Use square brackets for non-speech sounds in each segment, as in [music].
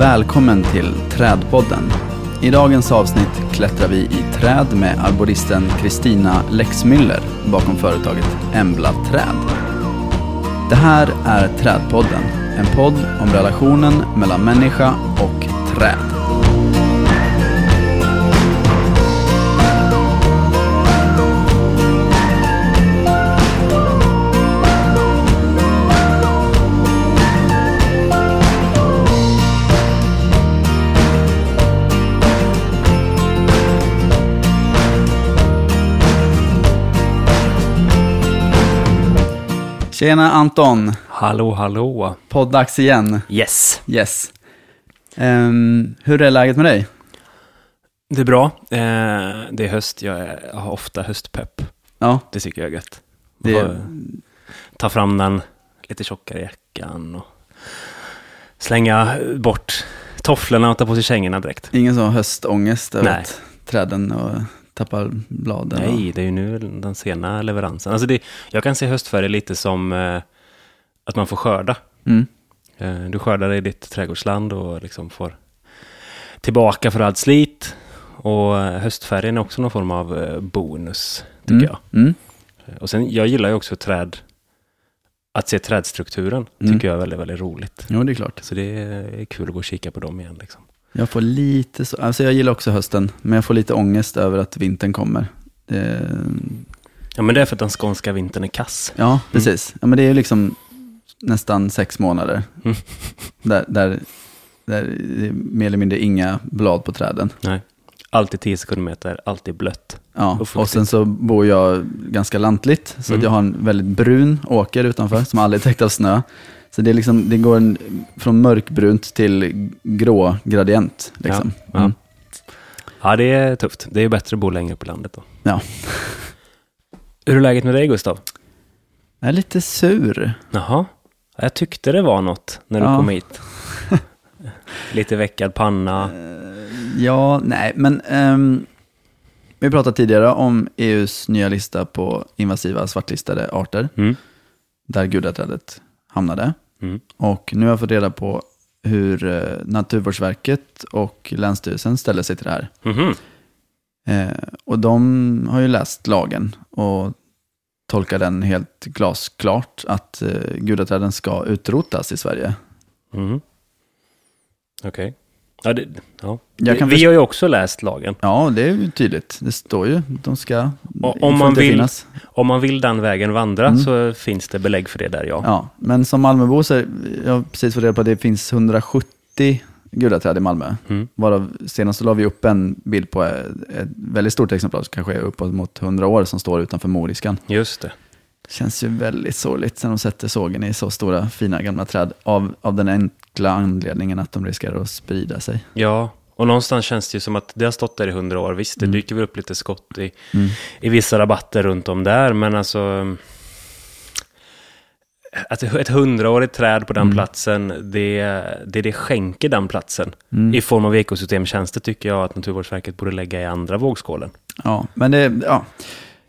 Välkommen till Trädpodden. I dagens avsnitt klättrar vi i träd med arboristen Kristina Lexmüller bakom företaget Embla Träd. Det här är Trädpodden, en podd om relationen mellan människa och träd. Tjena Anton, Hallå, hallå. poddags igen. Yes. Yes. Ehm, hur är läget med dig? Det är bra. Eh, det är höst. Jag, är, jag har ofta höstpepp. Ja, Det tycker jag är gött. det, Ta fram den lite tjockare jackan och slänga bort tofflorna och ta på sig kängorna direkt. ingen sån höstångest över Nej. att träden och tappar bladen? Nej, det är ju nu den sena leveransen. Alltså det, jag kan se höstfärg lite som eh, att man får skörda. Mm. Eh, Du skördar i ditt trädgårdsland och liksom får tillbaka för allt slit. Och eh, höstfärgen är också någon form av eh, bonus, tycker Mm. jag. Mm. Och sen, jag gillar ju också träd, att se trädstrukturen, Mm. tycker jag är väldigt, väldigt roligt. Jo, det är klart. Så det är kul att gå och kika på dem igen. Liksom. Jag får lite så, alltså jag gillar också hösten, men jag får lite ångest över att vintern kommer. Det, Ja, men det är för att den skånska vintern är kass. ja, precis. Ja, men det är ju liksom nästan sex månader Mm. där, där, där det är mer eller mindre inga blad på träden. Nej. Alltid 10 sekundmeter, alltid blött. Ja, Och och sen så bor jag ganska lantligt, så att Mm. jag har en väldigt brun åker utanför som aldrig är täckt av snö. Så det, är liksom, det går en, från mörkbrunt till grå gradient. Liksom. Ja, ja. Mm. Ja, det är tufft. Det är bättre att bo längre upp i landet då. Ja. [laughs] Hur är läget med dig, Gustav? Jag är lite sur. Jaha, jag tyckte det var något när du Ja. kom hit. [laughs] Lite veckad panna. Ja, nej, men ehm, vi pratade tidigare om EUs nya lista på invasiva svartlistade arter, Mm. där gudaträdet hamnade. Mm. Och nu har jag fått reda på hur eh, Naturvårdsverket och Länsstyrelsen ställer sig till det här. Mhm. Eh, och de har ju läst lagen och tolkar den helt glasklart att eh, gudaträden ska utrotas i Sverige. Mhm. Okej. Ja, det, ja. Jag kan vi har ju också läst lagen. Ja, det är ju tydligt. Det står ju, de ska Och om man vill- finnas. Om man vill den vägen vandra Mm. så finns det belägg för det där, ja. Ja, men som Malmöbo så är, jag har precis fått reda på att det finns 170 gudaträd i Malmö. Mm. Varav senast så la vi upp en bild på ett, ett väldigt stort exemplar, som kanske är uppåt mot 100 år, som står utanför Moriskan. Just det. Känns ju väldigt sorgligt när de sätter sågen i så stora fina gamla träd av, av den enkla anledningen att de riskerar att sprida sig. Ja, och någonstans känns det ju som att det har stått där i hundra år. Visst, det Mm. dyker väl upp lite skott i, Mm. i vissa rabatter runt om där, men alltså... Att ett hundraårigt träd på den Mm. platsen, det, det det skänker den platsen Mm. i form av ekosystemtjänster tycker jag att Naturvårdsverket borde lägga i andra vågskålen. Ja, men det, ja.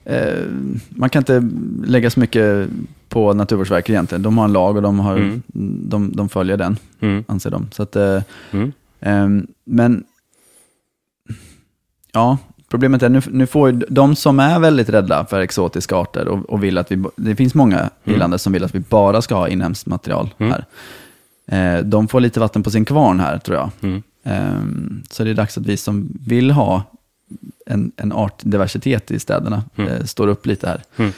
Eh, man kan inte lägga så mycket på Naturvårdsverket egentligen. De har en lag och de, har, Mm. de, de följer den, Mm. anser de. Så att, eh. Ehm, men ja, problemet är nu, nu får ju de som är väldigt rädda för exotiska arter och, och vill att vi, det finns många i Mm. landet som vill att vi bara ska ha inhemskt material Mm. här. Eh, de får lite vatten på sin kvarn här tror jag. Mm. Ehm, så det är dags att vi som vill ha en, en artdiversitet i städerna Mm. eh, står upp lite här. Mm.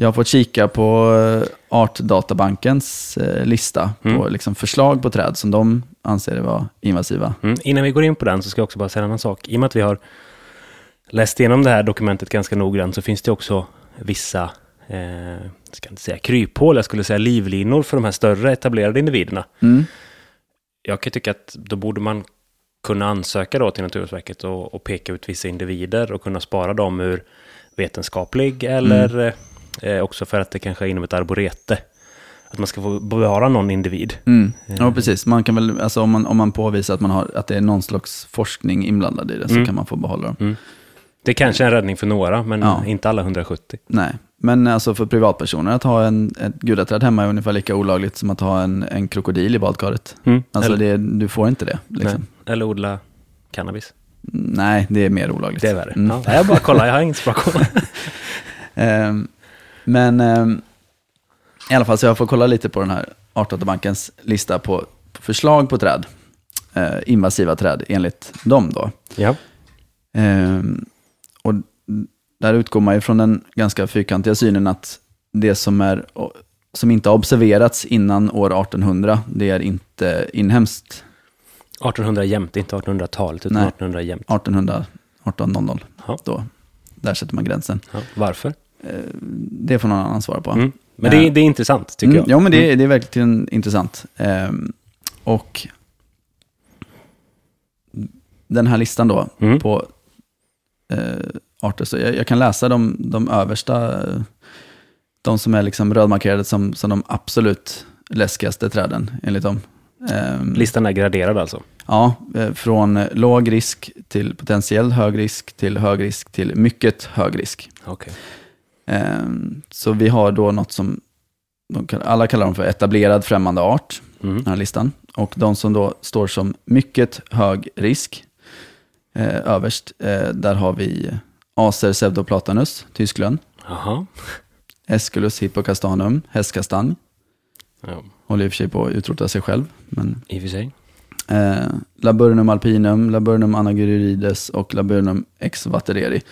Jag har fått kika på eh, Artdatabankens eh, lista på Mm. liksom förslag på träd som de anser vara invasiva. Mm. Innan vi går in på den så ska jag också bara säga en annan sak. I och med att vi har läst igenom det här dokumentet ganska noggrant så finns det också vissa, eh, ska inte säga kryphål, jag skulle säga livlinor för de här större etablerade individerna. Mm. Jag kan tycka att då borde man kunna ansöka då till Naturvårdsverket och, och peka ut vissa individer och kunna spara dem ur vetenskaplig eller eh, också för att det kanske är inom ett arborete. Att man ska få bevara någon individ. Mm. Ja, Eh. precis. Man kan väl, alltså, om, man, om man påvisar att, man har, att det är någon slags forskning inblandad i det så Mm. kan man få behålla dem. Mm. Det är kanske är en räddning för några, men Ja. inte alla 170. Nej, men alltså för privatpersoner att ha en, ett gudaträd hemma är ungefär lika olagligt som att ha en, en krokodil i badkaret. Mm. Alltså eller, det, du får inte det. Liksom. eller odla cannabis. Nej. det är mer olagligt. Det är värre. Mm. Ja, jag bara kollar, jag har inget bra koll. Men ehm, i alla fall, så jag får kolla lite på den här Artdatabankens lista på, på förslag på träd. Eh, invasiva träd enligt dem då. ja. Ehm, och där utgår man ju från den ganska fyrkantiga synen att det som, är, som inte har observerats innan år 1800, det är inte inhemskt 1800 jämt, inte 1800-talet, utan Nej. 1800 jämt. 1800, 1800. Ja. Då, där sätter man gränsen. Ja. Varför? Det får någon annan svara på. Mm. Men det, är- det är intressant, tycker Mm, jag. Ja, men det, är- det är verkligen intressant. Ehm, och den här listan då Mm. på eh, arter, så jag, jag kan läsa de, de översta, eh, de som är liksom rödmarkerade som, som de absolut läskigaste träden enligt dem. Ehm, Listan är graderad alltså. Ja, eh, från eh, låg risk till potentiell hög risk till hög risk till mycket hög risk. Okej. Ehm, Så vi har då något som kallar, alla kallar dem för etablerad främmande art, Mm. den här listan. Och de som då står som mycket hög risk, eh, överst, eh, där har vi Acer pseudoplatanus, tysklön, Jaha. Esculus hippocastanum, hästkastanj, Ja, håller i och för sig på att utrota sig själv, men i och för sig. eh, Laburnum alpinum, Laburnum anagyrides och Laburnum exvatereri.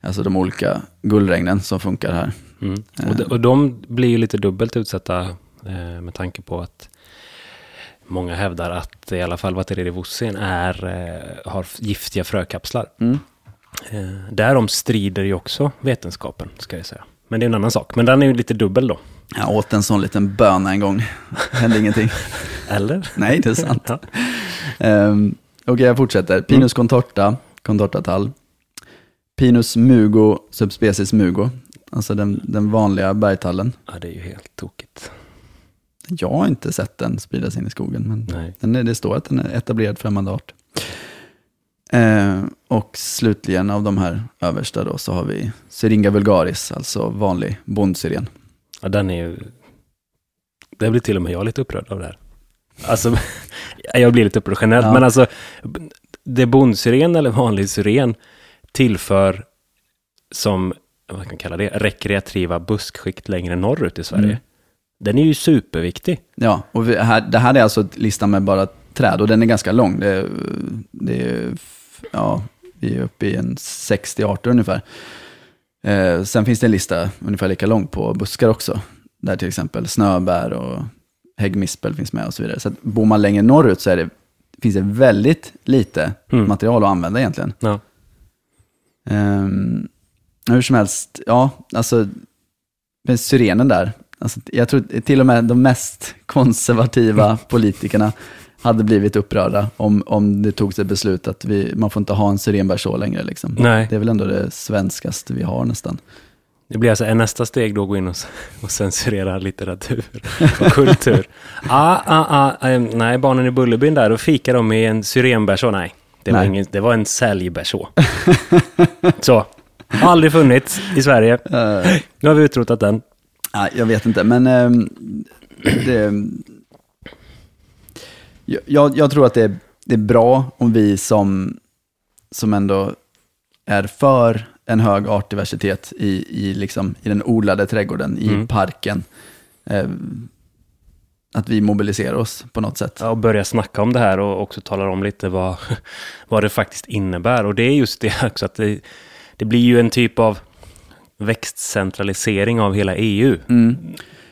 Alltså de olika gullregnen som funkar här. Mm. Och, de, och de blir ju lite dubbelt utsatta eh, med tanke på att många hävdar att i alla fall Vatereri vossen är, eh, har giftiga frökapslar. Mm. Eh, därom strider ju också vetenskapen, ska jag säga. Men det är en annan sak. Men den är ju lite dubbel då. Jag åt en sån liten böna en gång, [laughs] hände ingenting. Eller? Nej, det är sant. [laughs] Ja. Um, Okej, jag fortsätter. Pinus contorta, contortatall. Pinus mugo, subspecies mugo. Alltså den, den vanliga bergtallen. ja, det är ju helt tokigt. Jag har inte sett den spridas in i skogen, men Nej. den är, det står att den är etablerad främmande art. Eh, och slutligen av de här översta då så har vi Syringa vulgaris, alltså vanlig bondsyren. Ja, den är ju... Det blir till och med jag lite upprörd av det här. Alltså, [laughs] jag blir lite upprörd generellt, Ja. men alltså, det bondsyren eller vanlig syren tillför som, vad kan man kalla det, rekreativa buskskikt längre norrut i Sverige. Mm. Den är ju superviktig. Ja, och här, det här är alltså listan med bara träd och den är ganska lång. Det, är- det är, ja, vi är uppe i en 60 arter ungefär. Eh, sen finns det en lista ungefär lika lång på buskar också. Där till exempel snöbär och häggmispel finns med och så vidare. Så bor man längre norrut så det, finns det väldigt lite Mm. material att använda egentligen. Ja. Ehm, hur som helst, ja, alltså med syrenen där. Alltså, jag tror till och med de mest [laughs] konservativa [laughs] politikerna hade blivit upprörda om, om det togs ett beslut att vi, man får inte ha en syrenbärså längre. Liksom. Nej. Det är väl ändå det svenskaste vi har nästan. Det blir alltså nästa steg då att gå in och, [laughs] och censurera litteratur och kultur. ah, ah, ah, eh, nej, barnen i Bullerbyn där, och fikar de i en syrenbärså? Nej, det var, ingen, det var en säljbärså. [laughs] Så, aldrig funnits i Sverige. Eh, Nu har vi utrotat den. nej, jag vet inte, men ehm, det, jag, jag tror att det är, det är bra om vi som, som ändå är för en hög artdiversitet i, i, liksom, i den odlade trädgården, i Mm. parken, eh, att vi mobiliserar oss på något sätt. Ja, och börja snacka om det här och också talar om lite vad, [laughs] vad det faktiskt innebär. Och det är just det också att det, det blir ju en typ av växtcentralisering av hela EU. Mm.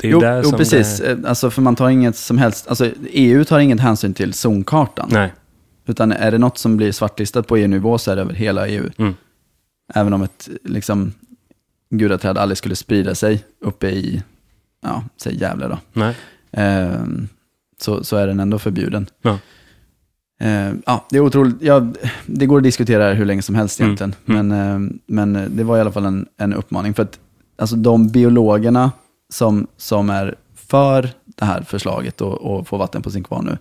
Det är Jo, där jo som precis. Det, Eh, Alltså, för man tar inget som helst, alltså EU tar ingen hänsyn till zonkartan. nej. Utan är det något som blir svartlistat på EU-nivå så är det över hela EU. Mm. Även om ett liksom, gudaträd aldrig skulle sprida sig uppe i, ja, säg Gävle då. nej. Ehm, så, så är den ändå förbjuden. Ja. Ehm, ja, det är otroligt. Ja, det går att diskutera hur länge som helst Mm, egentligen. Men, ehm, men det var i alla fall en, en uppmaning. För att alltså, de biologerna som, som är för det här förslaget och, och får vatten på sin kvarn nu,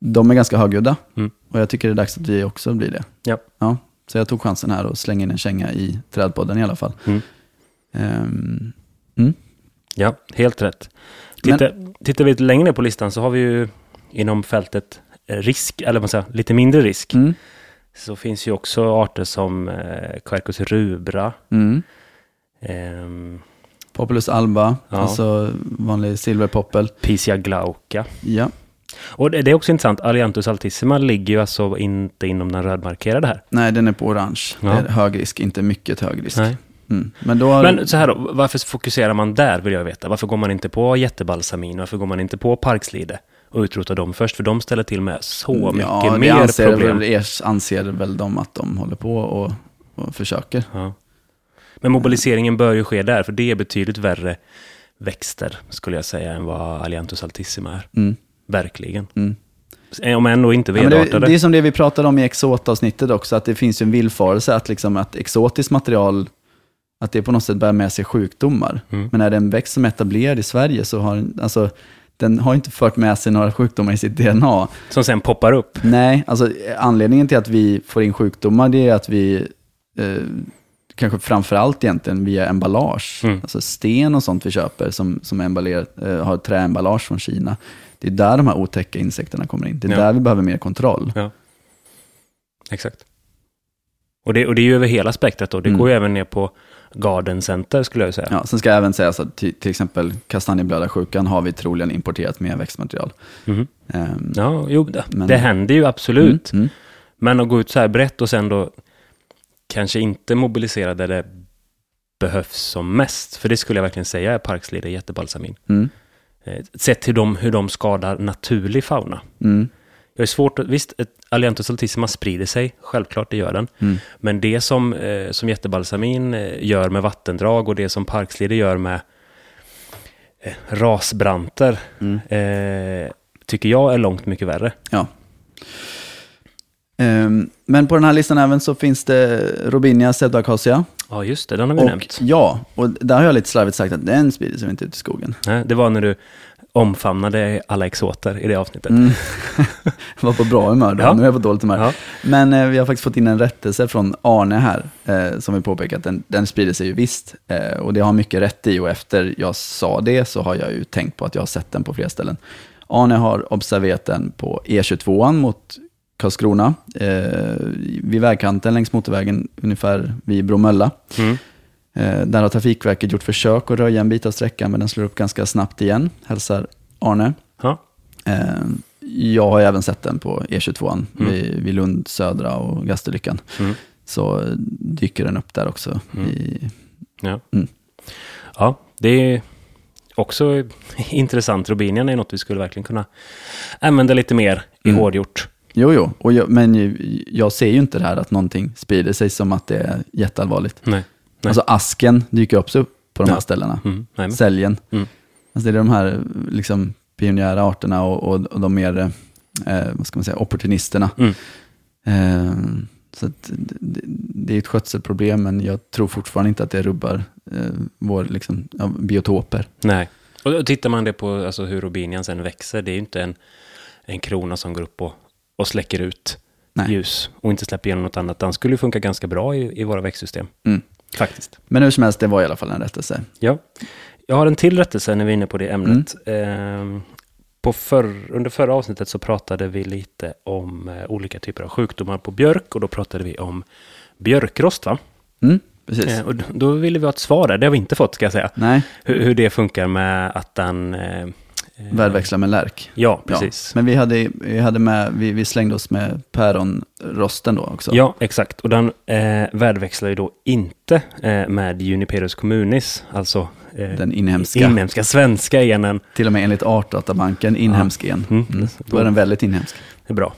de är ganska högljudda. Mm. Och jag tycker det är dags att vi också blir det. Ja. Ja, Så jag tog chansen här och slängde in en känga i Trädpodden i alla fall. Mm. Ehm, Ja, helt rätt. Titta, Tittar vi lite längre ner på listan så har vi ju inom fältet eh, risk, eller vad man säger, lite mindre risk. mm, Så finns ju också arter som eh, Quercus rubra. mm. ehm, Populus alba, Ja. alltså vanlig silverpoppel. Pisia glauca. Ja. Och det, det är också intressant, Allianthus altissima ligger ju alltså inte inom den rödmarkerade här. Nej, den är på orange. Ja. Det är hög risk, inte mycket hög risk. Nej. Mm. Men då har... Men så här då, varför fokuserar man där vill jag veta? Varför går man inte på jättebalsamin? Varför går man inte på parkslide och utrotar dem först? För de ställer till med så mycket Mm, ja, det mer anser problem. Väl, ers- anser väl de att de håller på och, och försöker. Ja. Men mobiliseringen bör ju ske där, för det är betydligt värre växter, skulle jag säga, än vad Allianthus altissima är. Mm. Verkligen. Mm. Om ändå inte Ja, men det, vedartade. det är som det vi pratade om i exotavsnittet också, att det finns ju en villfarelse att, liksom, att exotiskt material, att det på något sätt bär med sig sjukdomar. Mm. Men är det en växt som är etablerad i Sverige så har den- alltså, den har inte fört med sig några sjukdomar i sitt DNA. Som sen poppar upp. Nej, alltså anledningen till att vi får in sjukdomar det är att vi, eh, kanske framför allt egentligen via emballage, Mm. alltså sten och sånt vi köper som, som är emballerat, eh, har träemballage från Kina. Det är där de här otäcka insekterna kommer in. Det är Ja. där vi behöver mer kontroll. Exakt. Och det, och det är ju över hela spektrat då. Det Mm. går ju även ner på Garden Center skulle jag säga. Ja, sen ska jag även säga att till, till exempel kastanjeblödarsjukan har vi troligen importerat med växtmaterial. Mhm. Ehm, Ja, jo, det, Men- det händer ju absolut. Mm, mm, Men att gå ut så här brett och sen då kanske inte mobilisera där det behövs som mest. För det skulle jag verkligen säga är parkslide jättebalsamin. mm, Eh, Sett till dem, hur de skadar naturlig fauna. Jag är svårt att, visst, ett Allianthus altissima sprider sig, självklart det gör den. mm. Men det som, eh, som jättebalsamin eh, gör med vattendrag och det som parkslide gör med eh, rasbranter, Mm. eh, tycker jag är långt mycket värre. Ja. Ehm, men på den här listan även så finns det Robinia pseudoacacia. Ja, just det, den har vi Och nämnt. ja, och där har jag lite slarvigt sagt att den sprider sig inte ut i skogen. Nej, det var när du omfamnade alla exoter i det avsnittet. Mm. [laughs] var på bra humör då, Ja. nu är jag på dåligt humör. Ja. Men eh, vi har faktiskt fått in en rättelse från Arne här, eh, som vi påpekat, den, den sprider sig ju visst. Eh, och det har mycket rätt i och efter jag sa det så har jag ju tänkt på att jag har sett den på flera ställen. Arne har observerat den på E22 mot Karlskrona, eh, vid vägkanten längs motorvägen ungefär vid Bromölla. Mm. Eh, där har Trafikverket gjort försök att röja en bit av sträckan, men den slår upp ganska snabbt igen, hälsar Arne. Ja. Eh, jag har även sett den på E22 Mm. vid, Lund södra och Gastolyckan. Mm. Så dyker den upp där också. Mm. I, Ja. Mm. ja, det är också intressant. Robinian är något vi skulle verkligen kunna använda lite mer i Mm. hårdgjort. jo, jo, och jag, men jag ser ju inte det här att någonting sprider sig som att det är jätteallvarligt. Nej. Nej. Alltså asken dyker också upp på de här ställena. Mm. Nej. Säljen. Mm. Alltså det är de här liksom, pionjära arterna och, och, och de mer, eh, vad ska man säga, opportunisterna. Mm. Eh, så det, det- är ett skötselproblem, men jag tror fortfarande inte att det rubbar eh, vår liksom, ja, biotoper. Nej. Och tittar man det på alltså, hur robinian sen växer, det är ju inte en, en krona som går upp och, och släcker ut Nej. ljus och inte släpper igenom något annat. Den skulle ju funka ganska bra i, i våra växtsystem. Mm. Faktiskt. Men hur som helst, det var i alla fall en rättelse. Ja. Jag har en till rättelse när vi är inne på det ämnet. Mm. Ehm, på förr, under förra avsnittet så pratade vi lite om eh, olika typer av sjukdomar på björk och då pratade vi om björkrost. Va? Mm, precis. Eh, och då ville vi ha ett svar där, det har vi inte fått ska jag säga. Nej, Hur, hur det funkar med att den... Eh, värdväxla med lärk. Ja, precis. Men vi hade, vi hade med, vi, vi slängde oss med päronrosten då också. Ja, exakt. Och den eh, värdväxlar ju då inte eh, med Juniperus communis, alltså eh, Den inhemska, inhemska svenska genen. till och med enligt Artdatabanken, inhemsk gen. Mm. Mm. Då är den väldigt inhemsk. Det är bra.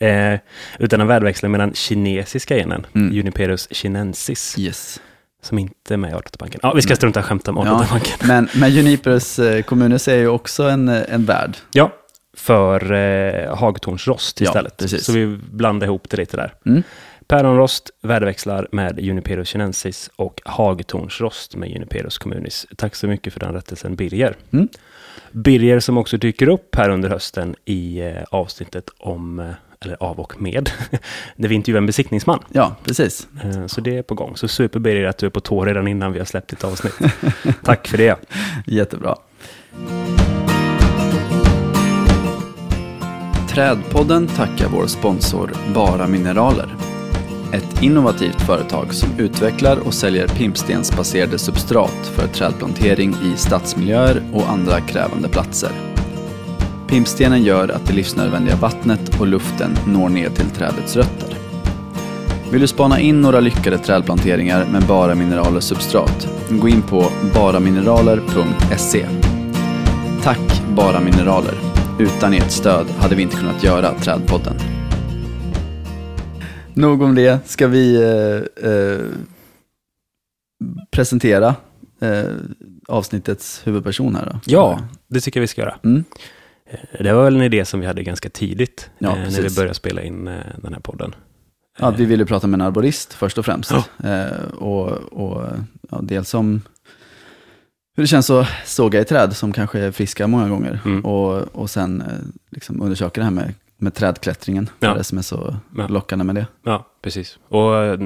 Eh, utan den värdväxlar med den kinesiska genen, Mm. Juniperus chinensis, Yes. Som inte är med i Artdatabanken. Ja, vi ska strunta i skämta om Ja. Artdatabanken. [laughs] Men, men Juniperus eh, kommunus är ju också en, eh, en värld. Ja, för eh, hagtornsrost Ja, istället. precis. Så vi blandar ihop det lite där. Mm. Päronrost värdväxlar med Juniperus chinensis och hagtornsrost med Juniperus communis. Tack så mycket för den rättelsen, Birger. Mm. Birger som också dyker upp här under hösten i eh, avsnittet om eh, eller av och med, [laughs] när vi intervjuar en besiktningsman. Ja, precis. Eh, Så det är på gång. Så super Birger att du är på tå redan innan vi har släppt ett avsnitt. [laughs] Tack för det. Jättebra. Trädpodden tackar vår sponsor Bara Mineraler. Ett innovativt företag som utvecklar och säljer pimpstensbaserade substrat för trädplantering i stadsmiljöer och andra krävande platser. Pimpstenen gör att det livsnödvändiga vattnet och luften når ner till trädets rötter. Vill du spana in några lyckade trädplanteringar med bara mineraler substrat? Gå in på baramineraler.se. Tack Bara Mineraler. Utan ert stöd hade vi inte kunnat göra Trädpodden. Nog om det. Ska vi eh, eh, presentera eh, avsnittets huvudperson här då? Ja, det tycker jag vi ska göra. Mm. Eh, Det var väl en idé som vi hade ganska tidigt Ja, eh, när vi började spela in eh, den här podden. Ja, att vi ville prata med en arborist först och främst. Eh, och och ja, dels om hur det känns att såga i träd som kanske är friska många gånger. Mm. Och, och sen eh, liksom undersöka det här med, med trädklättringen. Ja. Det som är så Ja. lockande med det? Ja, precis. Och eh,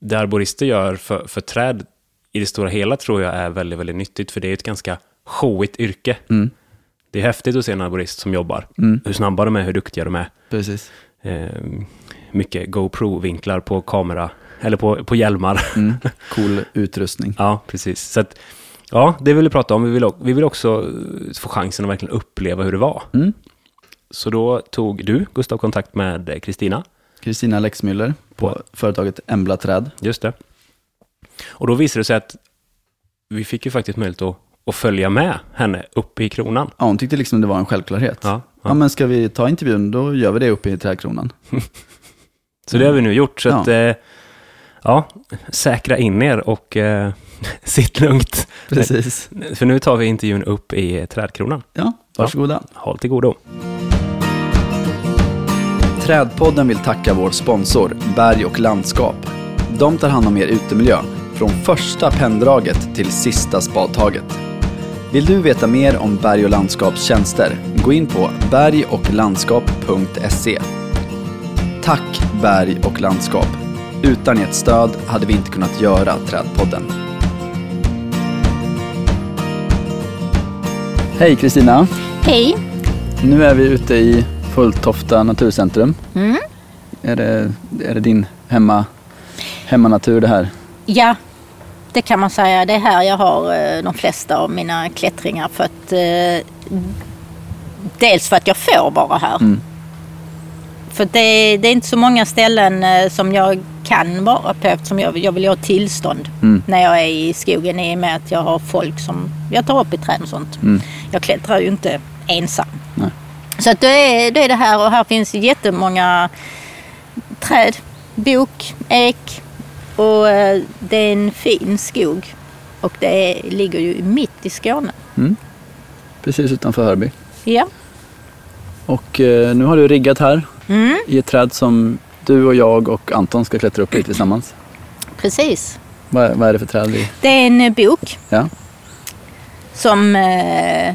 det arborister gör för, för träd i det stora hela tror jag är väldigt, väldigt nyttigt. För det är ett ganska showigt yrke. Mm. Det är häftigt att se en arborist som jobbar. Mm. Hur snabba de är, hur duktiga de är. Precis. Eh, mycket GoPro-vinklar på kamera, eller på, på hjälmar. Mm. [laughs] Cool utrustning. ja, precis. Så att, ja, det vill vi prata om. Vi vill, vi vill också få chansen att verkligen uppleva hur det var. Mm. Så då tog du, Gustav, kontakt med Kristina. Kristina Lexmüller på företaget Embla Träd. Just det. Och då visade det sig att vi fick ju faktiskt möjlighet att, att följa med henne upp i kronan. Ja, hon tyckte liksom det var en självklarhet. Ja, Ja, ja. men ska vi ta intervjun, då gör vi det uppe i trädkronan. [laughs] Så det har vi nu gjort. Så Ja. att, eh, ja, säkra in er och eh, [laughs] sitt lugnt. Precis. För nu tar vi intervjun upp i trädkronan. Ja, varsågoda. Håll till godo. Trädpodden vill tacka vår sponsor Berg och landskap. De tar hand om er utemiljö från första penndraget till sista spadtaget. Vill du veta mer om Berg och landskaps tjänster? Gå in på bergochlandskap.se. Tack Berg och landskap. Utan ert stöd hade vi inte kunnat göra Trädpodden. Hej Kristina! Hej. Nu är vi ute i Fulltofta naturcentrum. Mm. Är det, är det din hemma, hemmanatur det här? Ja, det kan man säga. Det är här jag har eh, de flesta av mina klättringar. För att, eh, dels för att jag får vara här. Mm. För det, det är inte så många ställen eh, som jag kan vara på eftersom jag, jag vill ha tillstånd Mm. när jag är i skogen i och med att jag har folk som jag tar upp i träd och sånt. Mm. Jag klättrar ju inte ensam. Nej. Så att då, är, då är det här och här finns jättemånga träd, bok, ek och eh, det är en fin skog. Och det är, ligger ju mitt i Skåne. Precis utanför Hörby. Ja. Och eh, nu har du riggat här Mm, i ett träd som du och jag och Anton ska klättra upp i tillsammans. precis. Vad, vad är det för träd vi... Det är en bok Ja. som eh,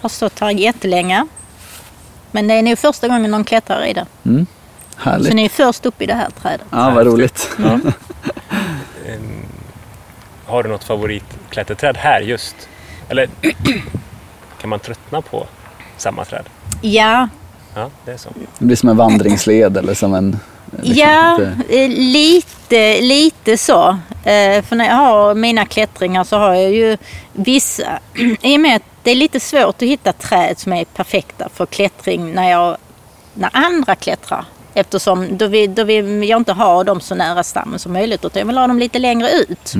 har stått här jättelänge. Men det är nog första gången någon klättrar i det. Mm. Så Härligt. ni är först upp i det här trädet. Ja, vad roligt. Ehm, har du något favoritklätterträd här just? Eller [clears throat] kan man tröttna på samma träd? Ja, Ja, det är så. Det blir som en vandringsled eller som en... liksom ja lite- eh, lite, lite så. Eh, För när jag har mina klättringar så har jag ju vissa, [clears throat] i och med att det är lite svårt att hitta träd som är perfekta för klättring när, jag, när andra klättrar. Eftersom då vill, då vill jag inte ha dem så nära stammen som möjligt utan jag vill ha dem lite längre ut.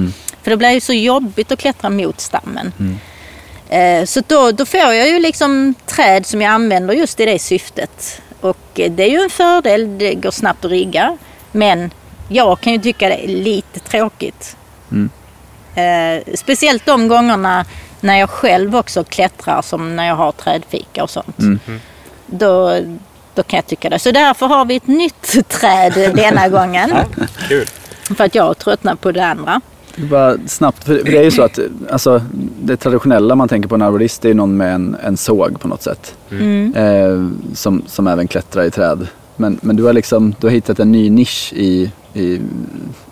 För det blir ju så jobbigt att klättra mot stammen. Eh, Så då, då får jag ju liksom träd som jag använder just i det syftet. Och eh, det är ju en fördel, det går snabbt att rigga. Men jag kan ju tycka det är lite tråkigt. Eh, speciellt de gångerna när jag själv också klättrar som när jag har trädfika och sånt. Då, då kan jag tycka det. Så därför har vi ett nytt [laughs] träd denna gången. Kul. För att jag har tröttnat på det andra. Det är Bara snabbt, för, det är ju så att alltså, det traditionella man tänker på en arborist det är någon med en, en såg på något sätt. Mm. Eh, som, som även klättrar i träd. Men, men du har liksom, du har hittat en ny nisch i, i,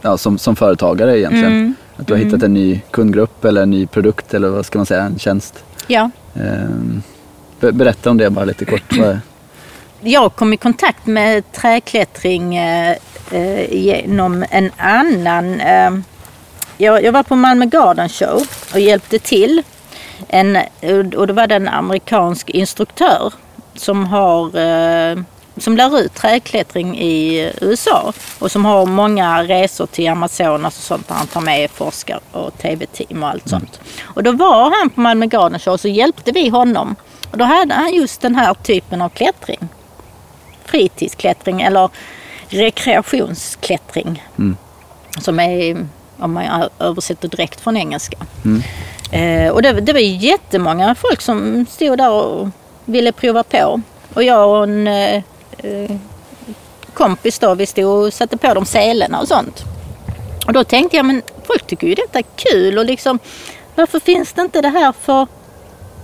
ja, som, som företagare egentligen. Mm. Att du har hittat en ny kundgrupp eller en ny produkt eller vad ska man säga, en tjänst. Ja. Eh, be- berätta om det bara lite kort. Jag kom i kontakt med träklättring eh, eh, genom en annan... Eh, jag, var på Malmö Garden Show och hjälpte till. En, och då var det en amerikansk instruktör som har som lär ut träklättring i USA och som har många resor till Amazonas och sånt där han tar med forskare och tv-team och allt sånt. Och då var han på Malmö Garden Show och så hjälpte vi honom. Och då hade han just den här typen av klättring fritidsklättring eller rekreationsklättring. Som är, om man översätter direkt från engelska. Eh, och det, det var jättemånga folk som stod där och ville prova på. Och jag och en eh, kompis då, vi stod och satte på dem selarna och sånt. Och då tänkte jag, men folk tycker ju detta är kul och liksom varför finns det inte det här för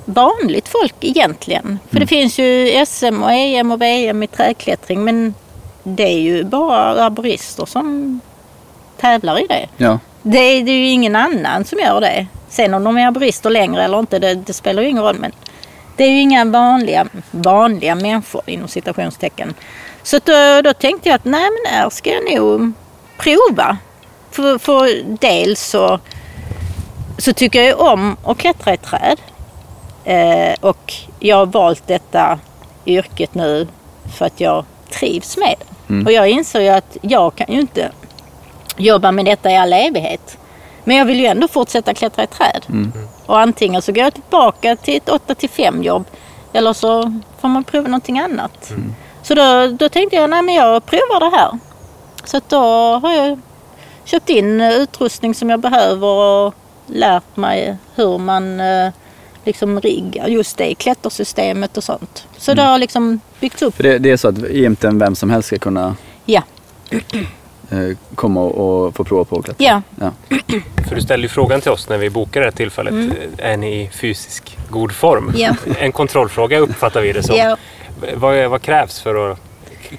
vanligt folk egentligen. För det finns ju SM och EM och VM i träklättring men det är ju bara arborister som tävlar i det. Ja, Det är, det är ju ingen annan som gör det. Sen om de är arborister längre eller inte, det, det spelar ju ingen roll. Men det är ju inga vanliga, vanliga människor inom citationstecken. Så då, då tänkte jag att nej men här ska jag nog prova. För, för dels så, så tycker jag ju om att klättra i träd. Eh, och jag har valt detta yrket nu för att jag trivs med det. Och jag inser ju att jag kan ju inte jobba med detta i all evighet. Men jag vill ju ändå fortsätta klättra i träd. Och antingen så går jag tillbaka till ett 8 till 5 jobb eller så får man prova någonting annat. Så då, då tänkte jag, nej men jag provar det här. Så då har jag köpt in utrustning som jag behöver och lärt mig hur man eh, liksom riggar just det klättersystemet och sånt. Så det har liksom byggts upp. för det, det är så att egentligen vem som helst ska kunna Ja, [clears throat] eh, komma och, och få prova på att klättra. ja. Ja. [clears throat] För du ställde ju frågan till oss när vi bokade det här tillfället. Är ni i fysisk god form? Ja. [laughs] En kontrollfråga uppfattar vi det som. Ja. Vad, vad krävs för att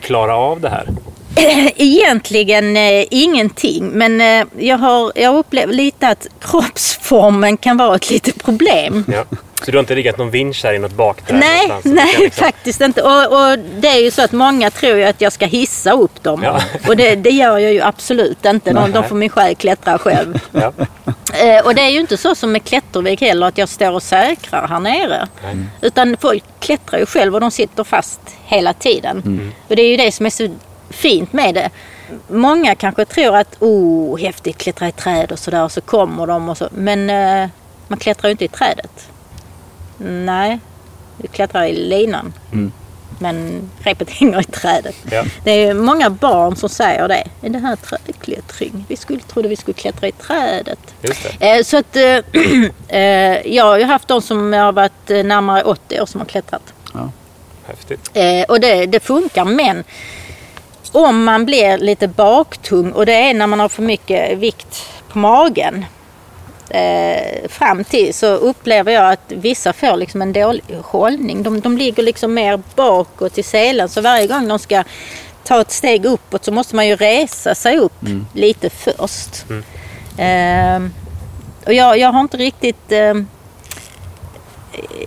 klara av det här? [clears throat] Egentligen eh, ingenting, men eh, jag har jag upplever lite att kroppsformen kan vara ett litet problem. Ja. Så du har inte riggat någon vinsch här i något bakträd? Nej, nej liksom- faktiskt inte. Och, och det är ju så att många tror ju att jag ska hissa upp dem. Ja. Och det, det gör jag ju absolut inte. De, de får min själ klättra själv. Ja. Eh, och det är ju inte så som med klättervägg heller att jag står och säkrar här nere. Nej. Utan folk klättrar ju själv och de sitter fast hela tiden. Och det är ju det som är så fint med det. Många kanske tror att oh häftigt klättra i träd och sådär och så kommer de och så. Men eh, man klättrar ju inte i trädet. Nej, vi klättrar i linan. Men repet hänger i trädet. Ja. Det är många barn som säger det. Är det här trädklättring? Vi skulle, trodde vi skulle klättra i trädet. Eh, Så att eh, [clears throat] eh, jag har ju haft de som har varit eh, närmare 80 år som har klättrat. Häftigt. Eh, och det, det funkar men om man blir lite baktung och det är när man har för mycket vikt på magen eh, fram till så upplever jag att vissa får liksom en dålig hållning. De, de ligger liksom mer bakåt i selen så varje gång de ska ta ett steg uppåt så måste man ju resa sig upp lite först. Eh, och jag, jag har inte riktigt... Eh,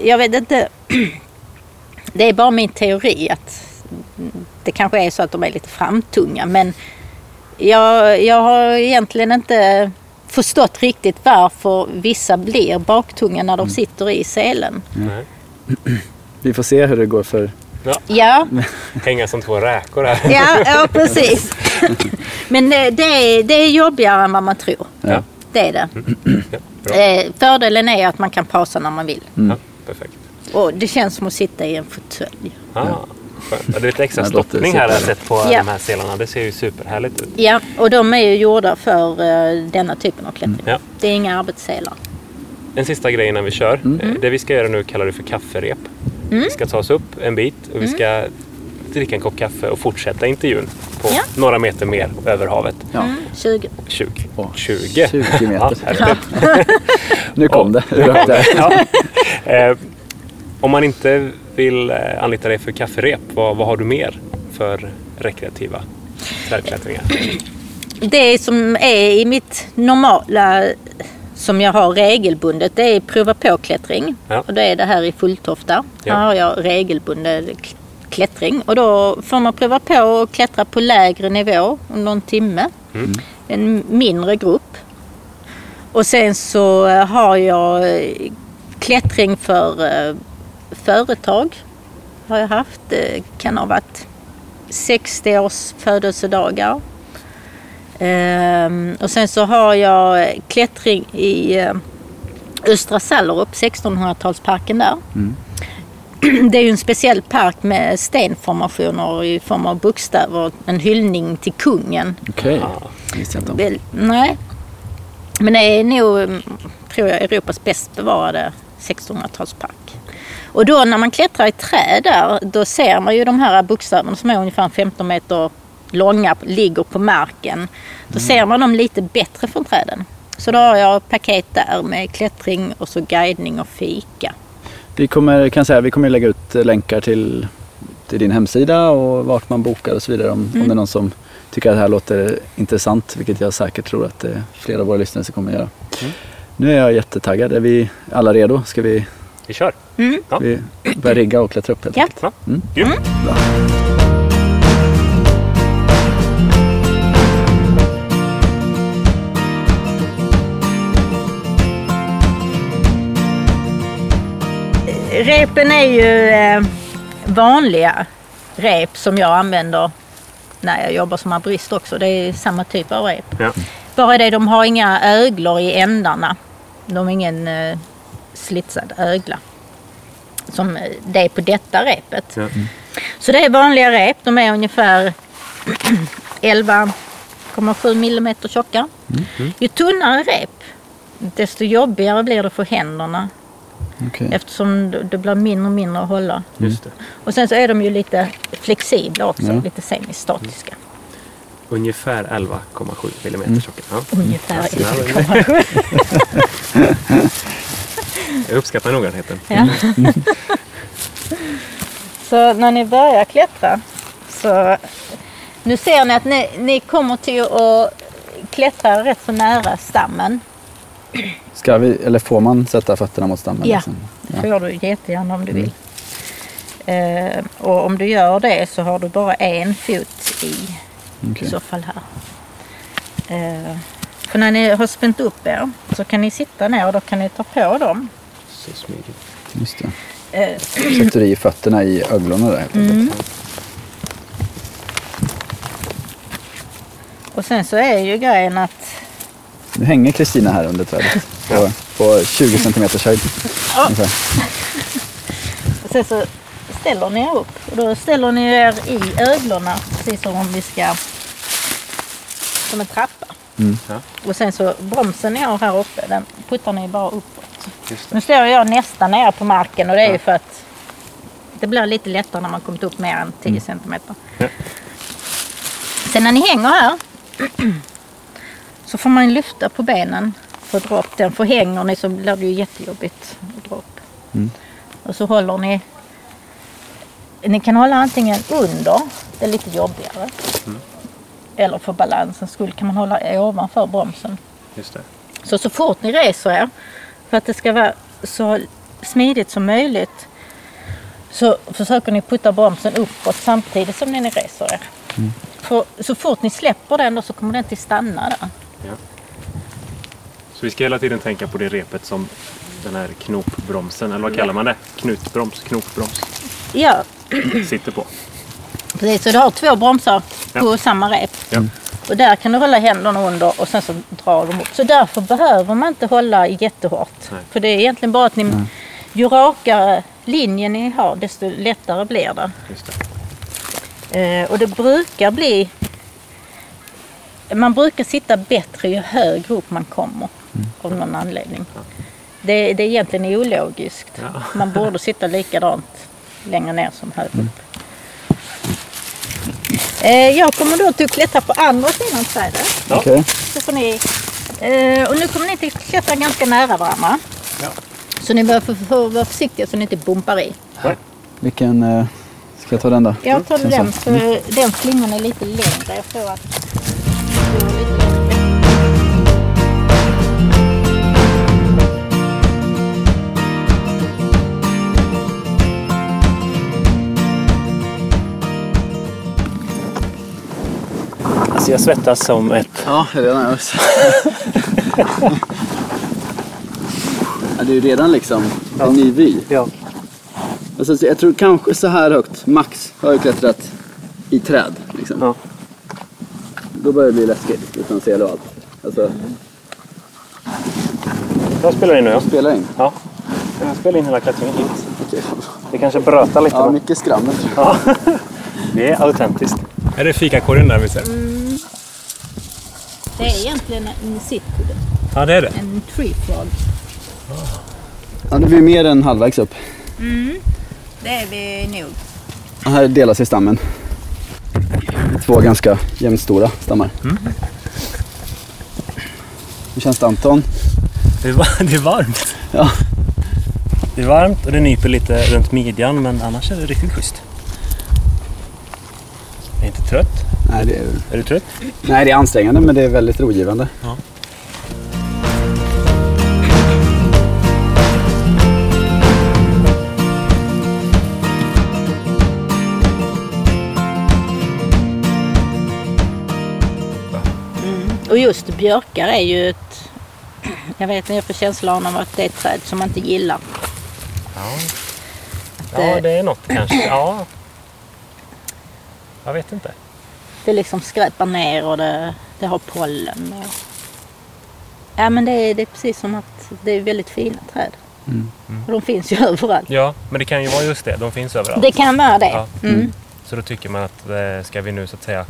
jag vet inte. [clears throat] Det är bara min teori att det kanske är så att de är lite framtunga men jag, jag har egentligen inte förstått riktigt varför vissa blir baktunga när de sitter i selen. Nej. [clears throat] Vi får se hur det går för... Ja, Hänga som två räkor här. ja, ja [laughs] precis. Men det, det, är, det är jobbigare än vad man tror. Ja. Det är det. Ja, bra. Eh, fördelen är att man kan pausa när man vill. Ja, perfekt. Och det känns som att sitta i en fåtölj. Ah, skönt. Ja, det är lite extra stoppning här har jag sett på Ja. de här selarna. Det ser ju superhärligt ut. Ja, och de är ju gjorda för eh, denna typen av klättring. Ja. Det är inga arbetsselar. En sista grej innan vi kör. Mm. Eh, Det vi ska göra nu kallar du för kafferep. Vi ska ta oss upp en bit och vi Mm. ska dricka en kopp kaffe och fortsätta intervjun på Ja. några meter mer över havet. Ja. 20. 20. Åh, 20. 20 Ja, meter. herregud. [laughs] Nu kom det. Nu kom Rök det. där. Ja. [laughs] Om man inte vill eh, anlita dig för kafferep, vad, vad har du mer för rekreativa trädklättringar? Det som är i mitt normala som jag har regelbundet det är prova på klättring. Ja. Och då är det här i Fulltofta. Ja. Här har jag regelbunden klättring. Och då får man prova på att klättra på lägre nivå under någon timme. Mm. En mindre grupp. Och sen så har jag klättring för eh, företag. Har jag haft. Det kan ha varit 60 års födelsedagar. Ehm, och sen så har jag klättring i eh, Östra Sallerup, 1600-talsparken där. [clears throat] Det är ju en speciell park med stenformationer i form av bokstäver. En hyllning till kungen. Okej, Ah. visste inte om. Nej. Men det är nog, mm, tror jag, Europas bäst bevarade 1600-talspark. Och då när man klättrar i träd där, då ser man ju de här bokstäverna som är ungefär 15 meter långa, ligger på marken. Då ser man dem lite bättre från träden. Så då har jag paket där med klättring och så guidning och fika. Vi kommer, kan säga, vi kommer lägga ut länkar till, till din hemsida och vart man bokar och så vidare. Om, om det är någon som tycker att det här låter intressant, vilket jag säkert tror att flera av våra lyssnare kommer göra. Mm. Nu är jag jättetaggad. Är vi alla redo? Ska vi, Vi kör! Ja. vi börja rigga och klättra upp helt Ja. enkelt? Ja. Mm. Grymt. Bra. Repen är ju eh, vanliga rep som jag använder när jag jobbar som arborist också. Det är samma typ av rep. Ja. Bara det, de har inga öglor i ändarna. De har ingen eh, slitsad ögla. Som eh, det är på detta repet. Ja. Så det är vanliga rep. De är ungefär [clears throat] 11,7 millimeter tjocka. Ju tunnare rep, desto jobbigare blir det för händerna. Okej. Eftersom det- blir mindre och mindre att hålla. Just det. Och sen så är de ju lite flexibla också, Ja. lite semistatiska. Ungefär 11,7 millimeter Mm. tjocka. Ja. Ungefär Ja, 1,7. [laughs] Jag uppskattar noggrannheten. Ja. så när ni börjar klättra så nu ser ni att ni, ni kommer till att klättra rätt så nära stammen. Ska vi, eller får man sätta fötterna mot stammen? Ja. liksom? Det får du jättegärna om du vill. Eh, och om du gör det så har du bara en fot i Okej. i så fall här. Eh, för när ni har spänt upp er så kan ni sitta ner och då kan ni ta på dem. Så smidigt. Just det. Eh, Sätter i fötterna i öglorna där helt Mm. och sen så är ju grejen att Nu hänger Kristina här under trädet. På, på 20 centimeters höjd. [laughs] och sen så ställer ni er upp och då ställer ni er i öglorna precis som om vi ska som en trappa. Ja. Och sen så bromsen ni har här uppe den puttar ni bara uppåt. Nu står jag nästan nere på marken och det är ju för att det blir lite lättare när man kommit upp mer än 10 centimeter. Ja. Sen när ni hänger här så får man lyfta på benen för att dra upp den. För hänger ni så blir det ju jättejobbigt att dra upp. Mm. Och så håller ni ni kan hålla antingen under, det är lite jobbigare. Eller för balansens skull kan man hålla ovanför bromsen. Just det. Så så fort ni reser er, för att det ska vara så smidigt som möjligt, så försöker ni putta bromsen uppåt samtidigt som ni reser er. För så fort ni släpper den då så kommer den till stanna där. Ja. Så vi ska hela tiden tänka på det repet som den här knopbromsen, eller vad kallar man det? Knutbroms, knopbroms, Ja, sitter på. precis. Så du har två bromsar på Ja. samma rep. Ja. Och där kan du hålla händerna under och sen så drar de upp. Så därför behöver man inte hålla jättehårt. Nej. För det är egentligen bara att ni, ju rakare linjen ni har desto lättare blir det. Just det. Eh, och det brukar bli... Man brukar sitta bättre ju högre upp man kommer. Av någon anledning. Det, det är egentligen ologiskt. Ja. Man borde sitta likadant längre ner som högre upp. Eh, jag kommer då att klättra på andra sidan trädet. Ja. Okej. Så får ni, eh, och nu kommer ni till att klättra ganska nära varandra. Ja. Så ni få vara försiktiga så ni inte bumpar i. Vilken... Eh, ska jag ta den då? Jag tar den för den slingan är lite längre. Jag tror att Alltså jag svettas som ett... Ja, redan jag också. ja, det är ju redan liksom en ny vy. Ja. Alltså, så jag tror kanske så här högt, max, har jag klättrat i träd. Liksom. Ja. Då börjar det bli läskigt utan sele och allt. Alltså, Jag spelar in nu ja. spelar in. Ja. Jag spelar in hela klättringen hit. Okej. Det kanske brötar lite. Ja, då. mycket skrammel. Ja. [laughs] Det är autentiskt. Är det fikakorgen där vi ser? Det är egentligen en sitkudde. Ja, det är det. En tree frog. Ja, det blir mer än halvvägs upp. Det är vi nog. Och här delar sig stammen. Två ganska jämnstora stammar. Hur känns det Anton? Det är, [laughs] det är varmt. Ja. Det är varmt och det nyper lite runt midjan men annars är det riktigt schysst. Inte trött. Nej, det är, Är du trött? nej, det är ansträngande men det är väldigt rogivande. Ja. Och just björkar är ju ett... Jag vet inte, jag får känslan av att det är ett träd som man inte gillar. Ja. det- Ja, det är något kanske. Ja. Jag vet inte. Det liksom skräpar ner och det, det har pollen. Och... Ja men det är, det är precis som att det är väldigt fina träd. Mm. Och de finns ju [laughs] överallt. Ja, men det kan ju vara just det. De finns överallt. Det kan vara det. Ja. Mm. Så då tycker man att eh, ska vi nu så att säga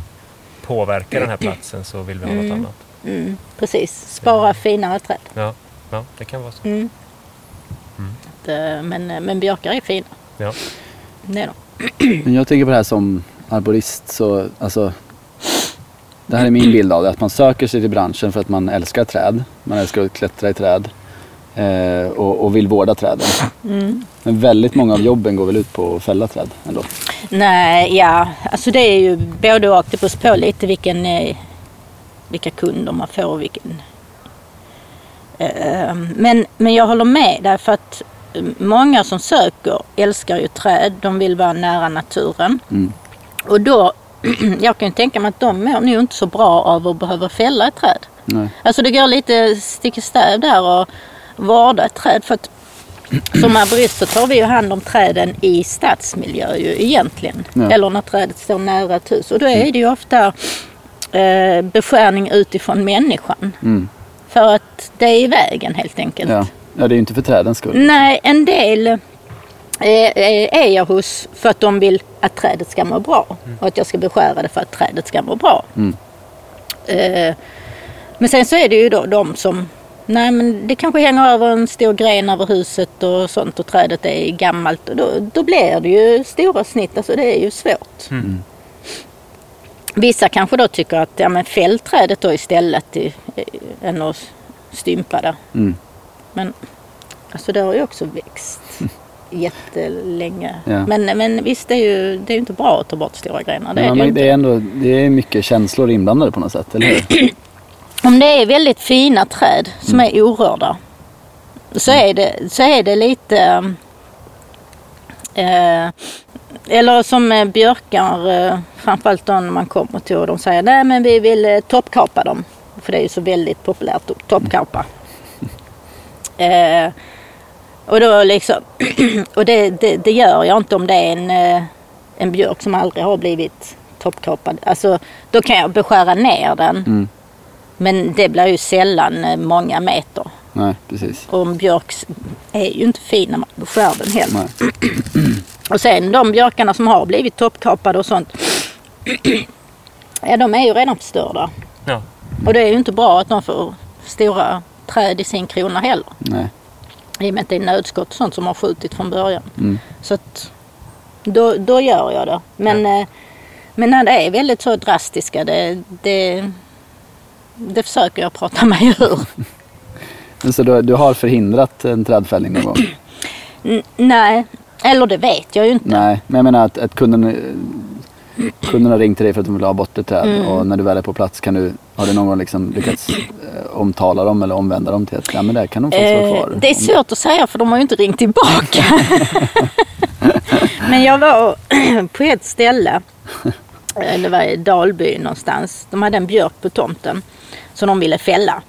påverka den här platsen så vill vi ha något Mm. annat. Mm. Precis, spara finare träd. Ja, ja det kan vara så. Mm. Mm. Att, eh, men, eh, men björkar är fina. Ja. Det är de. Men jag tänker på det här som arborist så, alltså. Det här är min bild av det, att man söker sig till branschen för att man älskar träd. Man älskar att klättra i träd. Eh, och, och vill vårda träden. Mm. Men väldigt många av jobben går väl ut på att fälla träd ändå. Nej, ja, alltså det är ju både och. Det beror på lite vilken, eh, vilka kunder man får och vilken... Eh, men, men jag håller med där för att eh, många som söker älskar ju träd. De vill vara nära naturen. Mm. Och då, [clears throat] jag kan ju tänka mig att de mår nog inte så bra av att behöva fälla ett träd. Nej. Alltså det går lite stick i stäv där och vårda ett träd. För att [clears throat] som arborister tar vi ju hand om träden i stadsmiljö ju egentligen. Ja. Eller när trädet står nära ett hus. Och då är det ju ofta eh, beskärning utifrån människan. Mm. För att det är i vägen helt enkelt. Ja. ja, det är ju inte för trädens skull. Nej, en del är jag hos för att de vill att trädet ska må bra. Och att jag ska beskära det för att trädet ska må bra. Mm. Eh, Men sen så är det ju då de som Nej men det kanske hänger över en stor gren över huset och sånt och trädet är gammalt och då, då blir det ju stora snitt. Alltså det är ju svårt. Mm. Vissa kanske då tycker att ja men fäll trädet då istället i, i, än att stympa det. Mm. Men alltså det har ju också växt [laughs] jättelänge. Ja. Men, men visst, det är ju det är ju inte bra att ta bort stora grenar. Det är Men det ju man, det är ändå det är mycket känslor inblandade på något sätt, eller hur? [clears throat] Om det är väldigt fina träd som är orörda så är det, så är det lite... Eh, eller som björkar, eh, framförallt då när man kommer till och de säger nej men vi vill eh, toppkapa dem. För det är ju så väldigt populärt att toppkapa. Eh, och då liksom, [clears throat] och det, det, det gör jag inte om det är en, eh, en björk som aldrig har blivit toppkapad. Alltså då kan jag beskära ner den. Mm. Men det blir ju sällan eh, många meter. Nej, precis. Och en björk är ju inte fin när man beskär den heller. Nej. [clears throat] Och sen de björkarna som har blivit toppkapade och sånt. [clears throat] ja, de är ju redan förstörda. Ja. Och det är ju inte bra att de får stora träd i sin krona heller. Nej. I och med att det är nödskott och sånt som har skjutit från början. Mm. Så att då, då gör jag det. Men eh, Men när det är väldigt så drastiska, det, det, det försöker jag prata [laughs] mig ur. Så du, du har förhindrat en trädfällning någon gång? Nej, eller det vet jag ju inte. Nej, men jag menar att, att kunden, kunden har ringt till dig för att de vill ha bort ett träd Mm. och när du väl är på plats kan du, har du någon gång liksom lyckats eh, omtala dem eller omvända dem till att ja, men där kan de faktiskt vara Eh, kvar? det är svårt att säga för de har ju inte ringt tillbaka. [laughs] Men jag var [clears throat] på ett ställe, eh, det var i Dalby någonstans. De hade en björk på tomten som de ville fälla.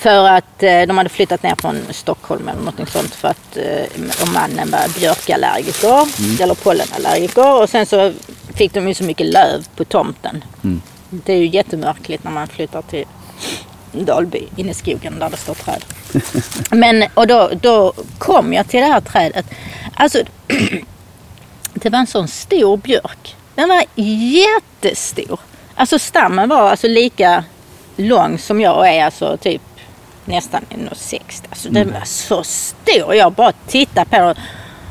För att eh, de hade flyttat ner från Stockholm eller något sånt för att eh, och mannen var björkallergiker eller pollenallergiker. Och sen så fick de ju så mycket löv på tomten. Det är ju jättemörkligt när man flyttar till Dalby inne i skogen där det står träd. [laughs] Men och då, då kom jag till det här trädet. Alltså [clears throat] det var en sån stor björk. Den var jättestor. Alltså stammen var alltså lika lång som jag är, alltså typ nästan 1,60. Alltså den var så stor. Jag bara tittade på den.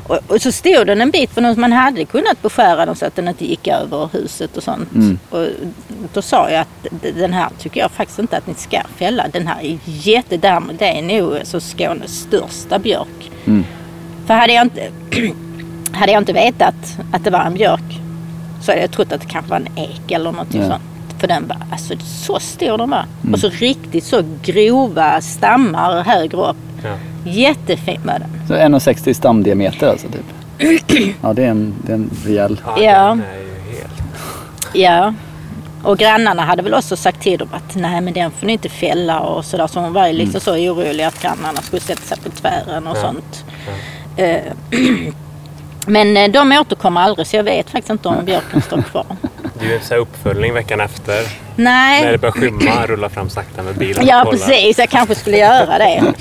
Och, och så stod den en bit för någon man hade kunnat beskära den så att den inte gick över huset och sånt. Och då sa jag att den här tycker jag faktiskt inte att ni ska fälla. Den här är jätte, det är nog alltså Skånes största björk. För hade jag inte, [clears throat] hade jag inte vetat att det var en björk så hade jag trott att det kanske var en ek eller något Ja. sånt. För den var alltså så stor den var. Och så riktigt så grova stammar högre upp. Ja. Jättefin var den. Så 1,60 stamdiameter alltså typ? [clears throat] Ja, det är en, det är en rejäl... Ja, Ja. Ja. Och grannarna hade väl också sagt till dem att nej men den får ni inte fälla och sådär. Så hon var ju liksom så orolig att grannarna skulle sätta sig på tvären och Ja. sånt. Eh, [clears throat] Men eh, de återkommer aldrig så jag vet faktiskt inte om björken står kvar. [laughs] Det är ju här uppföljning veckan efter. Nej. När det börjar skymma, rulla fram sakta med bilen Ja och kolla. precis, jag kanske skulle göra det.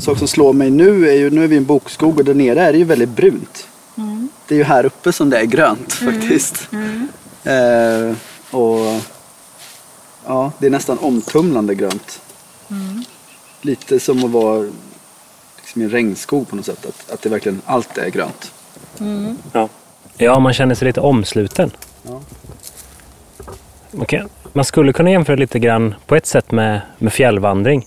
sak som slår mig nu är ju, nu är vi i en bokskog och där nere är det ju väldigt brunt. Det är ju här uppe som det är grönt faktiskt. Eh, och ja, det är nästan omtumlande grönt. Lite som att vara liksom i en regnskog på något sätt. Att, att det verkligen, allt är grönt. Ja. ja, man känner sig lite omsluten. Ja. Man, kan, man skulle kunna jämföra lite grann på ett sätt med, med fjällvandring.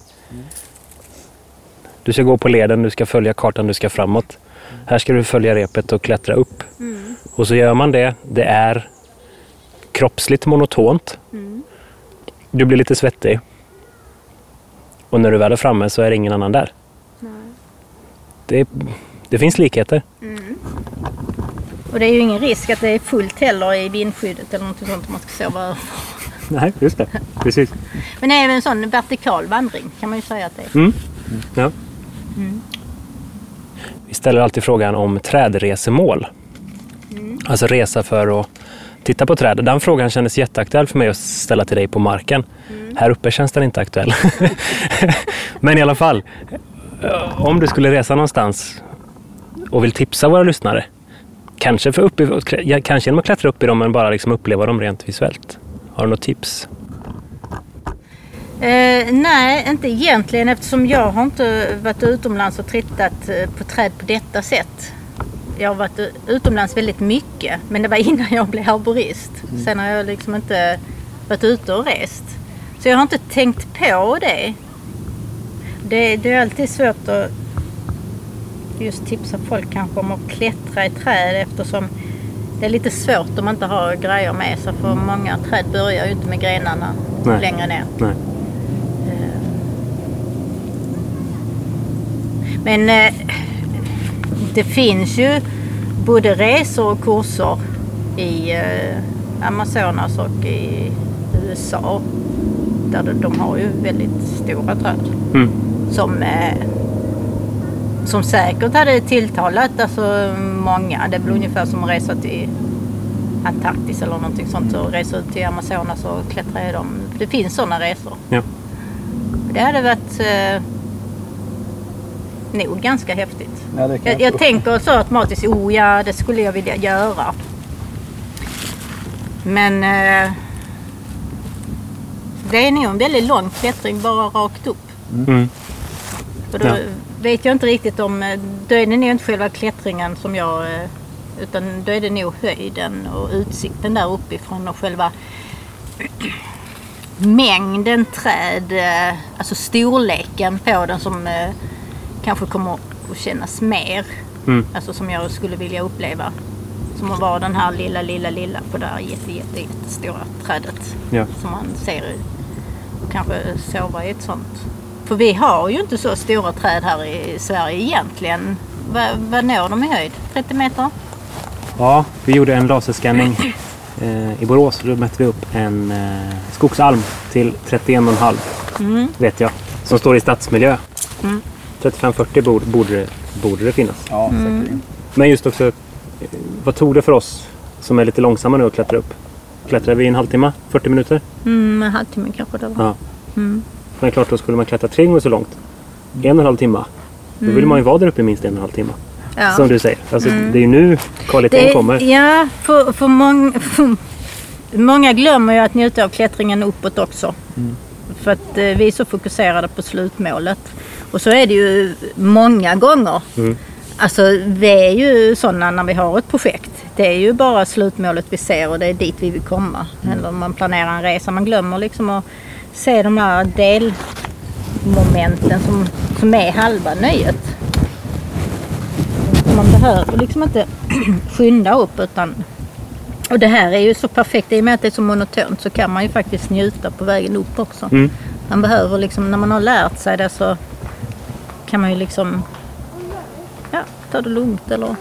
Du ska gå på leden, du ska följa kartan, du ska framåt. Här ska du följa repet och klättra upp. Och så gör man det. Det är kroppsligt monotont. Du blir lite svettig. Och när du väl är framme så är det ingen annan där. Det, det finns likheter. Och det är ju ingen risk att det är fullt heller i vindskyddet eller något sånt om man ska sova över. [laughs] Nej, just det. Precis. Men det är även en sån vertikal vandring kan man ju säga att det är. Mm. Ja. Vi ställer alltid frågan om trädresemål. Alltså resa för att titta på träd. Den frågan kändes jätteaktuell för mig att ställa till dig på marken. Här uppe känns den inte aktuell. [laughs] Men i alla fall, om du skulle resa någonstans och vill tipsa våra lyssnare. Kanske, för upp i, kanske genom att klättra upp i dem men bara liksom uppleva dem rent visuellt. Har du något tips? Eh, nej, inte egentligen eftersom jag har inte varit utomlands och tittat eh, på träd på detta sätt. Jag har varit utomlands väldigt mycket men det var [laughs] innan jag blev arborist. Sen har jag liksom inte varit ute och rest. Så jag har inte tänkt på det. Det, det är alltid svårt att just tipsa folk kanske om att klättra i träd eftersom det är lite svårt om man inte har grejer med sig för många träd börjar ju inte med grenarna Nej. längre ner. Nej. Men eh, det finns ju både resor och kurser i eh, Amazonas och i USA. Där de, har ju väldigt stora träd. Mm. Som, eh, som säkert hade tilltalat alltså, många. Det är väl ungefär som att resa till Antarktis eller någonting sånt och resa ut till Amazonas och klättra i dem. Det finns sådana resor. Ja. Det hade varit eh, nog ganska häftigt. Ja, det kan Jag, jag tänker så automatiskt, oh ja det skulle jag vilja göra. Men eh, det är nog en väldigt lång klättring bara rakt upp. Mm. För då Ja. Vet jag inte riktigt om... eh, Då är det nog inte själva klättringen som jag... eh, Utan då är det nog höjden och utsikten där uppifrån och själva [clears throat] mängden träd, eh, alltså storleken på den som kanske kommer att kännas mer. Mm. Alltså som jag skulle vilja uppleva. Som att vara den här lilla, lilla, lilla på det här jätte, jätte, jättestora trädet. Ja. Som man ser och kanske sova i ett sånt. För vi har ju inte så stora träd här i Sverige egentligen. Vad, vad når de i höjd? 30 meter? Ja, vi gjorde en laserscanning [laughs] eh, i Borås. Då mätte vi upp en eh, skogsalm till 31,5 Mm. vet jag. Som står i stadsmiljö. Mm. 35-40 borde, borde, borde det finnas. Ja, Mm. Men just också, eh, vad tog det för oss som är lite långsamma nu att klättra upp? Klättrade vi en halvtimme? 40 minuter? Mm, en halvtimme kanske det var. Ja. Mm. Men klart, då skulle man klättra tre gånger så långt. En och en halv timme. Då vill man ju vara där uppe i minst en och en halv timme. Mm. Ja. Som du säger. Alltså, Det är ju nu kvaliteten kommer. Ja, för, för, mång, för [laughs] många glömmer ju att njuta av klättringen uppåt också. För att eh, vi är så fokuserade på slutmålet. Och så är det ju många gånger. Mm. Alltså vi är ju sådana när vi har ett projekt. Det är ju bara slutmålet vi ser och det är dit vi vill komma. Eller om man planerar en resa. Man glömmer liksom att se de här delmomenten som, som är halva nöjet. Man behöver liksom inte [clears throat] skynda upp utan och det här är ju så perfekt i och med att det är så monotont så kan man ju faktiskt njuta på vägen upp också. Mm. Man behöver liksom, när man har lärt sig det så kan man ju liksom ja, ta det lugnt eller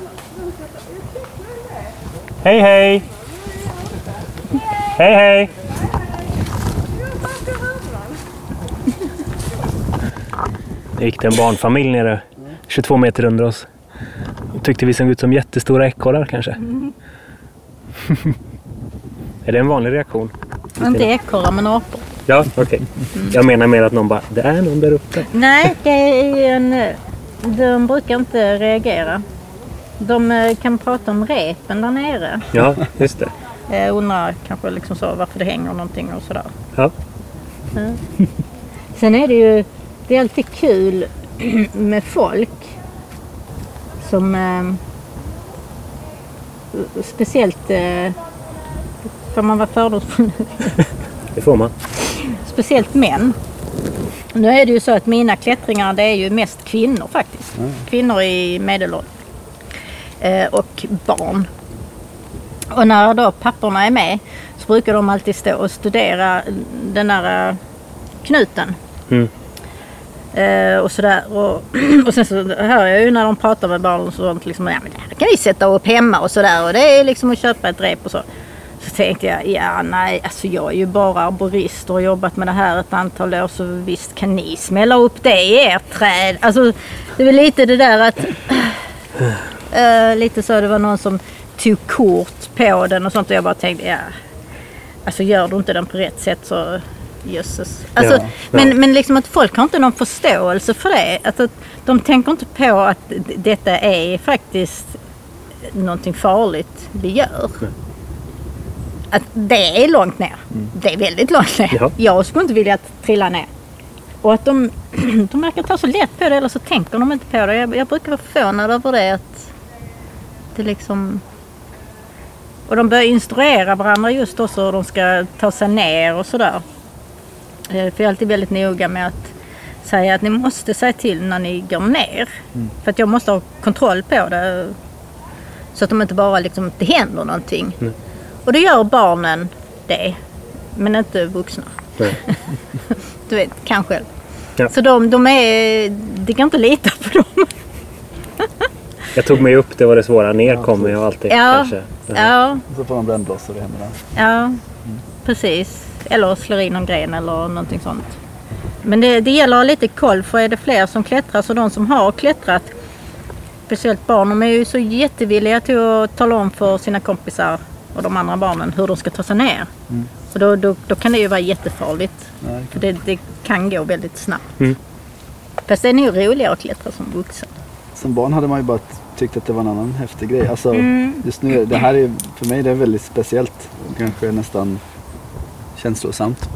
Hej hej! Hej hej! Det gick det en barnfamilj nere 22 meter under oss. Tyckte vi såg ut som jättestora ekorrar kanske. [laughs] är det en vanlig reaktion? inte ekorrar men apor. Ja, okej. Jag menar mer att någon bara, det är någon där uppe. Nej, det är en, de brukar inte reagera. De eh, kan prata om repen där nere. Ja, just det. Jag undrar kanske liksom så varför det hänger någonting och sådär. Ja. Sen är det ju, det är alltid kul [clears throat] med folk som eh, speciellt, eh, får man vara fördomsfull? [laughs] Det får man. speciellt män. Nu är det ju så att mina klättringar det är ju mest kvinnor faktiskt. Kvinnor i medelåldern. Eh, och barn. Och när då papporna är med så brukar de alltid stå och studera den där eh, knuten. Mm. Eh, och sådär. Och, [clears throat] och sen så hör jag ju när de pratar med barnen och sånt liksom, ja men det här kan vi sätta upp hemma och sådär. Och det är liksom att köpa ett rep och så. Så tänkte jag, ja nej, alltså jag är ju bara arborist och har jobbat med det här ett antal år så visst kan ni smälla upp det i ert träd. Alltså det var lite det där att, [sighs] eh, lite så det var någon som tog kort på den och sånt och jag bara tänkte, ja, alltså gör du inte den på rätt sätt så jösses. Alltså, Ja, men, men liksom att folk har inte någon förståelse för det. Att, att de tänker inte på att detta är faktiskt någonting farligt vi gör. Att det är långt ner. Det är väldigt långt ner. Ja. Jag skulle inte vilja att trilla ner. Och att de, [clears throat] de verkar ta så lätt på det eller så tänker de inte på det. Jag, jag brukar vara förvånad över det. Att det liksom... Och de börjar instruera varandra just också hur de ska ta sig ner och sådär. Eh, För jag är alltid väldigt noga med att säga att ni måste säga till när ni går ner. För att jag måste ha kontroll på det. Så att de inte bara liksom, det händer någonting. Mm. Och det gör barnen det. Men inte vuxna. [laughs] Du vet, kan själv. Ja. Så de, de är, det kan inte lita på dem. [laughs] Jag tog mig upp, det var det svåra. Ner kommer jag alltid Ja, kanske. ja, så får de brännblåsor i händerna. ja, precis. Eller slår i någon gren eller någonting sånt. Men det, det gäller att ha lite koll för är det fler som klättrar så de som har klättrat Speciellt barn, de är ju så jättevilliga till att tala om för sina kompisar och de andra barnen hur de ska ta sig ner. Och då, då, då kan det ju vara jättefarligt. Ja, det För det, det kan gå väldigt snabbt. Mm. Fast det är nog roligare att klättra som vuxen. Som barn hade man ju bara tyckt att det var en annan häftig grej. Alltså, Mm. Just nu, det här är för mig det är väldigt speciellt. och Kanske nästan känslosamt.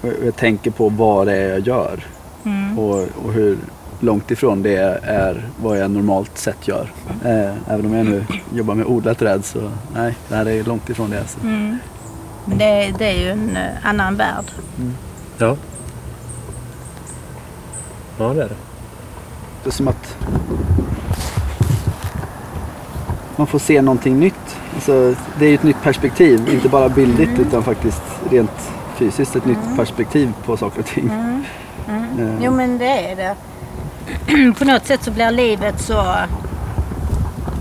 Och Jag jag tänker på vad det är jag gör. Mm. Och, och hur, långt ifrån det är vad jag normalt sett gör. Eh, även om jag nu jobbar med odlat träd så nej, det här är långt ifrån det. Alltså. Mm. Men det, det är ju en eh, annan värld. Ja. Ja, det är det. Det är som att man får se någonting nytt. Alltså, det är ju ett nytt perspektiv, inte bara bildligt utan faktiskt rent fysiskt ett nytt perspektiv på saker och ting. Eh, Jo men det är det. [clears throat] På något sätt så blir livet så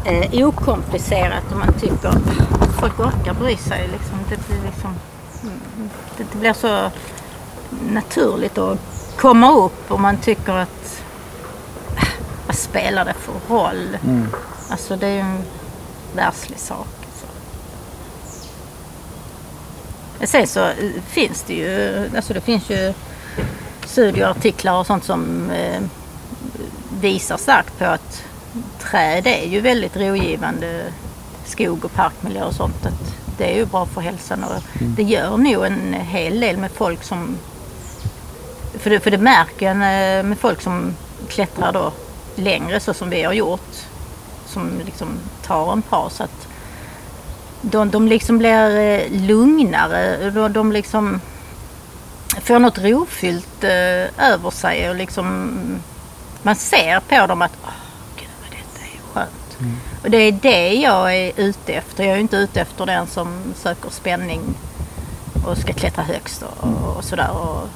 eh, okomplicerat om man tycker folk orkar bry sig. Liksom. Det, det, liksom, mm, det, det blir så naturligt att komma upp och man tycker att äh, vad spelar det för roll? Mm. Alltså det är ju en världslig sak. Alltså. Men Sen så eh, finns det ju, alltså det finns ju studier, artiklar och sånt som eh, visar starkt på att träd är ju väldigt rogivande skog och parkmiljö och sånt. Att det är ju bra för hälsan och det gör nog en hel del med folk som för det, för det märker eh, med folk som klättrar då längre så som vi har gjort. Som liksom tar en paus. Att de, de liksom blir eh, lugnare. De, de liksom får något rofyllt eh, över sig och liksom man ser på dem att åh, gud vad detta är skönt. Och det är det jag är ute efter. Jag är inte ute efter den som söker spänning och ska klättra högst och, och sådär. Och,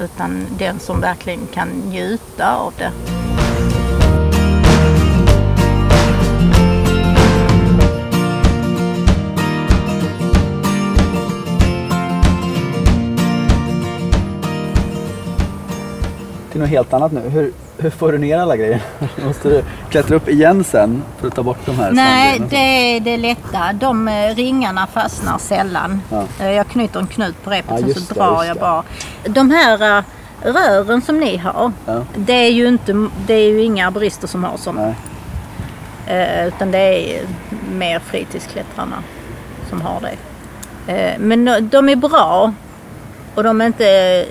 utan den som verkligen kan njuta av det. Till något helt annat nu. Hur, hur får du ner alla grejer? [laughs] Måste du klättra upp igen sen för att ta bort de här Nej, det är det lätta. De eh, ringarna fastnar sällan. Ja. Eh, Jag knyter en knut på repet Ja, så det, drar just jag det. bara. De här eh, rören som ni har, Ja. det är ju inte, det är ju inga arborister som har sådana. Utan det är mer fritidsklättrarna som har det. Men de är bra och de är inte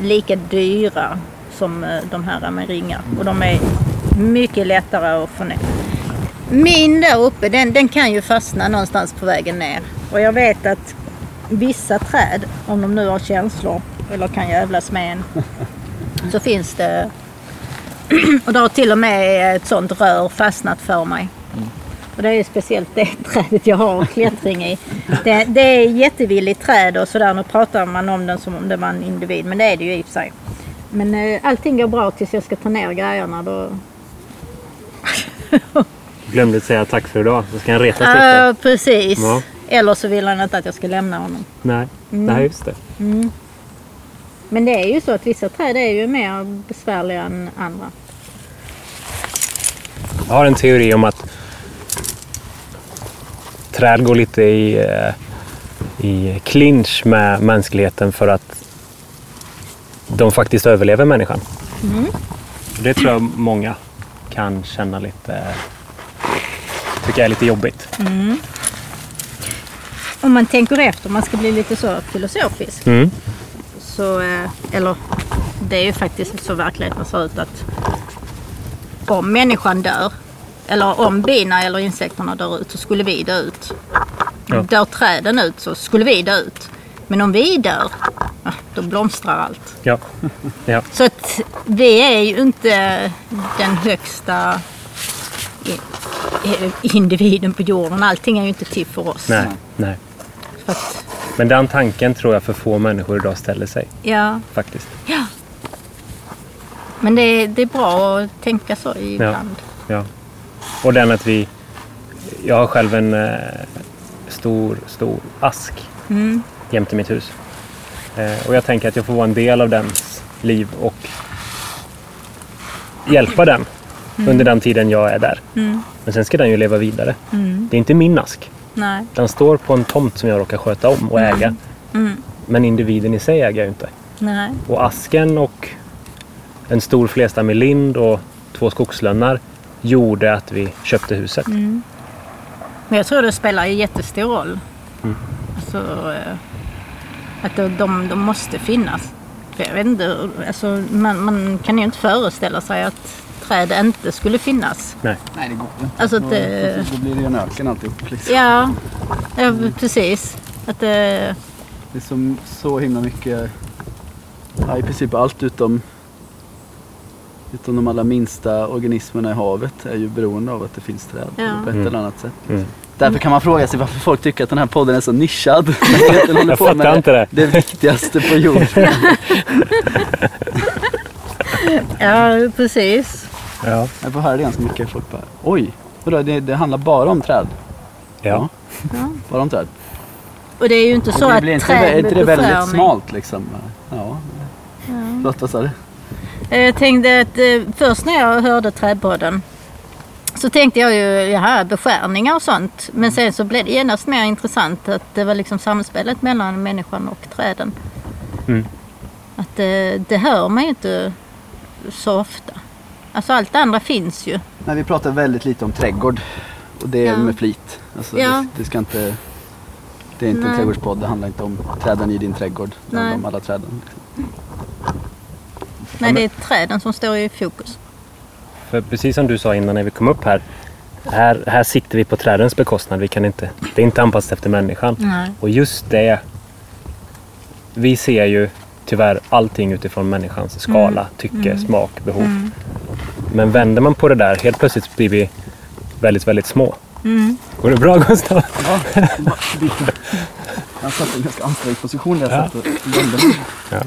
lika dyra som eh, de här med ringar. Och de är mycket lättare att få ner. Min där uppe den, den kan ju fastna någonstans på vägen ner. Och jag vet att vissa träd, om de nu har känslor eller kan jävlas med en, [laughs] så finns det [clears throat] och det har till och med ett sånt rör fastnat för mig. Och det är ju speciellt det [laughs] trädet jag har klättring i. Det, det är jättevilligt träd och sådär. Nu pratar man om den som om det var en individ, men det är det ju i och för sig. Men eh, allting går bra tills jag ska ta ner grejerna. Då... [laughs] Glömde säga tack för idag. Då ska han retas lite. Ja, precis. Ja. Eller så vill han inte att jag ska lämna honom. Nej, Nej, just det. Men det är ju så att vissa träd är ju mer besvärliga än andra. Jag har en teori om att träd går lite i, eh, i clinch med mänskligheten för att de faktiskt överlever människan. Det tror jag många kan känna lite, tycker jag är lite jobbigt. Om man tänker efter, om man ska bli lite så filosofisk. Mm. så, eh, eller det är ju faktiskt så verkligheten ser ut att om människan dör, eller om bina eller insekterna dör ut så skulle vi dö ut. Ja. Dör träden ut så skulle vi dö ut. Men om vi dör, ja, då blomstrar allt. Ja. ja. Så att vi är ju inte den högsta individen på jorden. Allting är ju inte till för oss. Nej, nej. Att, Men den tanken tror jag för få människor idag ställer sig. ja, Faktiskt. Ja. Men det är, det är bra att tänka så ibland. Ja. Och den att vi... Jag har själv en eh, stor, stor ask Mm. Jämte mitt hus. Eh, och jag tänker att jag får vara en del av dens liv och hjälpa den under den tiden jag är där. Mm. Men sen ska den ju leva vidare. Det är inte min ask. Nej. Den står på en tomt som jag råkar sköta om och äga. Mm. Men individen i sig äger jag ju inte. Nej. Och asken och en stor flerstammig lind och två skogslönnar gjorde att vi köpte huset. Men jag tror det spelar jättestor roll. Mm. Alltså, eh, att de, de, måste finnas. För jag vet inte, alltså, man, man kan ju inte föreställa sig att träd inte skulle finnas. Nej. Nej, det går inte. Alltså att då, det- då blir det ju en öken alltihop. Liksom. Ja, ja precis. Att det, Det är som så himla mycket, ja, i princip allt utom, utom de allra minsta organismerna i havet är ju beroende av att det finns träd Ja. på ett Mm. eller annat sätt. Mm. Därför kan man fråga sig varför folk tycker att den här podden är så nischad. [laughs] Att den håller Jag på fattar med inte det. det viktigaste på jorden. [laughs] ja, precis. Ja. Jag får höra det ganska mycket. Folk bara, oj, vadå, det, det handlar bara om träd? Ja. Bara om träd? Och det är ju inte så det att inte, träd är inte det väldigt smalt liksom? Ja. Förlåt, vad sa du? Jag tänkte att eh, först när jag hörde Trädpodden så tänkte jag ju, jaha, beskärningar och sånt. Men sen så blev det genast mer intressant att det var liksom samspelet mellan människan och träden. Mm. Att det, det hör man ju inte så ofta. Alltså allt det andra finns ju. Nej, vi pratar väldigt lite om trädgård. Och det är Ja. med flit. Alltså, Ja. det, det ska inte... Det är inte en Nej. trädgårdspodd. Det handlar inte om träden i din trädgård. Det handlar Nej. om alla träden. Nej, men- det är träden som står i fokus. För precis som du sa innan när vi kom upp här. Här, här sitter vi på trädens bekostnad. Vi kan inte, det är inte anpassat efter människan. Nej. Och just det. Vi ser ju tyvärr allting utifrån människans skala, tycke, smak, behov. Men vänder man på det där, helt plötsligt blir vi väldigt, väldigt små. Mm. Går det bra Gustav? Jag satt i en ganska ansträngd position där jag Ja. satt och vände.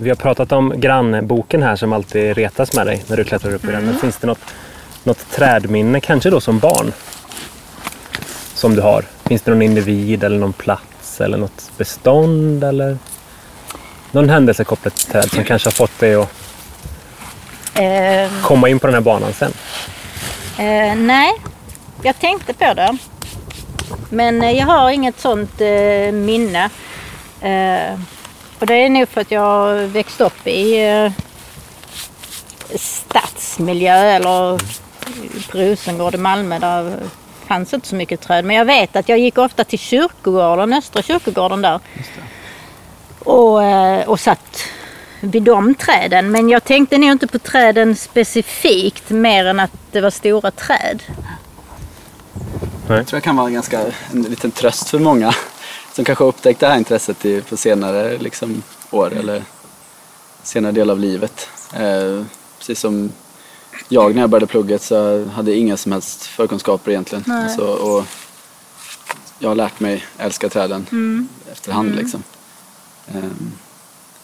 Vi har pratat om grannboken här som alltid retas med dig när du klättrar upp i den. Men finns det något, något trädminne, kanske då som barn, som du har? Finns det någon individ eller någon plats eller något bestånd eller någon händelse kopplat till träd som kanske har fått dig att Eh, komma in på den här banan sen? Eh, nej, jag tänkte på det. Men eh, jag har inget sånt eh, minne. Och det är nog för att jag växte upp i eh, stadsmiljö eller på Rosengård i Malmö. Där fanns inte så mycket träd. Men jag vet att jag gick ofta till kyrkogården, Östra kyrkogården där. Och, eh, och satt vid de träden. Men jag tänkte nog inte på träden specifikt mer än att det var stora träd. Jag tror jag kan vara ganska en liten tröst för många som kanske upptäckt det här intresset i, på senare liksom, år eller senare del av livet. Eh, precis som jag när jag började plugget så hade jag inga som helst förkunskaper egentligen. Alltså, och jag har lärt mig älska träden Mm. efterhand liksom. Eh,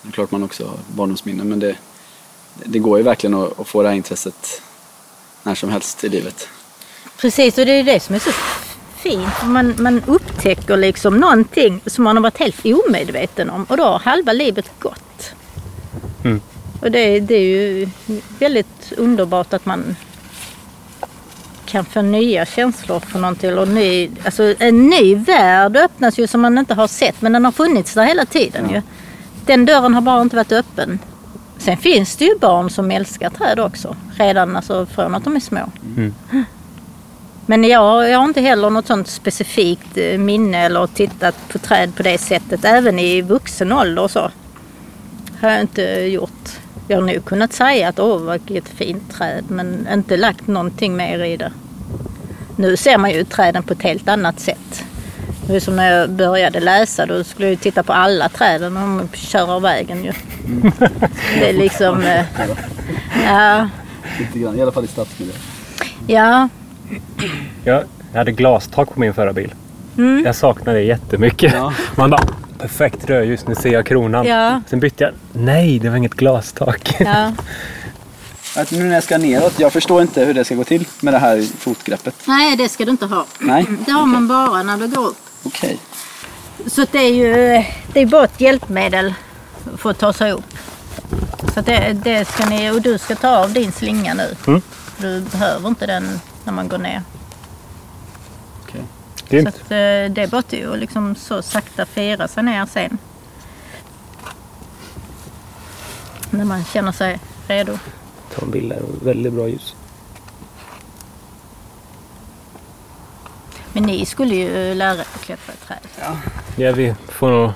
det är klart man också har barndomsminnen men det, det går ju verkligen att, att få det här intresset när som helst i livet. Precis, och det är det som är så fint. Man, man upptäcker liksom någonting som man har varit helt omedveten om och då har halva livet gått. Mm. Och det, det är ju väldigt underbart att man kan få nya känslor för någonting. Och ny, alltså en ny värld öppnas ju som man inte har sett men den har funnits där hela tiden ju. Den dörren har bara inte varit öppen. Sen finns det ju barn som älskar träd också. Redan alltså från att de är små. Mm. Men jag, jag har inte heller något sånt specifikt eh, minne eller tittat på träd på det sättet. Även i vuxen ålder och så. Har jag inte gjort. Jag har nog kunnat säga att åh vilket fint träd men inte lagt någonting mer i det. Nu ser man ju träden på ett helt annat sätt. Det är som när jag började läsa då skulle jag ju titta på alla träden och de kör av vägen ju. Det är liksom... eh, [laughs] Ja, Lite grann, i alla fall i stadsmiljö. ja, Jag, jag hade glastak på min förra bil. Mm. Jag saknar det jättemycket. Ja. [laughs] Man bara, perfekt rödljus, nu ser jag kronan. Ja. Sen bytte jag, nej det var inget glastak. ja. [laughs] Att nu när jag ska neråt, jag förstår inte hur det ska gå till med det här fotgreppet. Nej, det ska du inte ha. Nej, Det har man bara när du går upp. okej. Så att det är ju det är bara ett hjälpmedel för att ta sig upp. Så det, det ska ni, och du ska ta av din slinga nu. Mm. Du behöver inte den när man går ner. okej. Så att, eh, det är bara att liksom så sakta fira sig ner sen. När man känner sig redo. Ta en bild där, väldigt bra ljus. Men ni skulle ju lära er att klättra i träd. Ja, vi får nog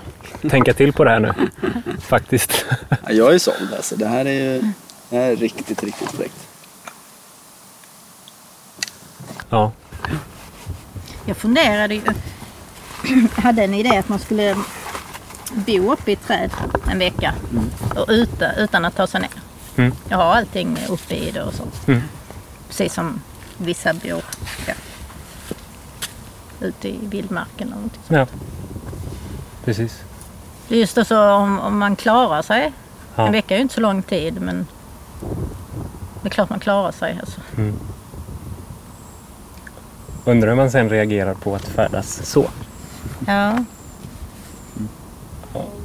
tänka till på det här nu. [laughs] Faktiskt. Ja, jag är såld alltså. Det här är ju det här är riktigt, riktigt fräckt. Ja. Jag funderade ju, [clears throat] hade en idé att man skulle bo uppe i ett träd en vecka och ute, utan att ta sig ner. Mm. Jag har allting uppe i det och så. Mm. Precis som vissa bor ja, ute i vildmarken. Eller någonting. ja. Precis. Just det så om, om man klarar sig. Ja. En vecka är ju inte så lång tid men det är klart man klarar sig. Alltså. Undrar hur man sen reagerar på att färdas så. Ja.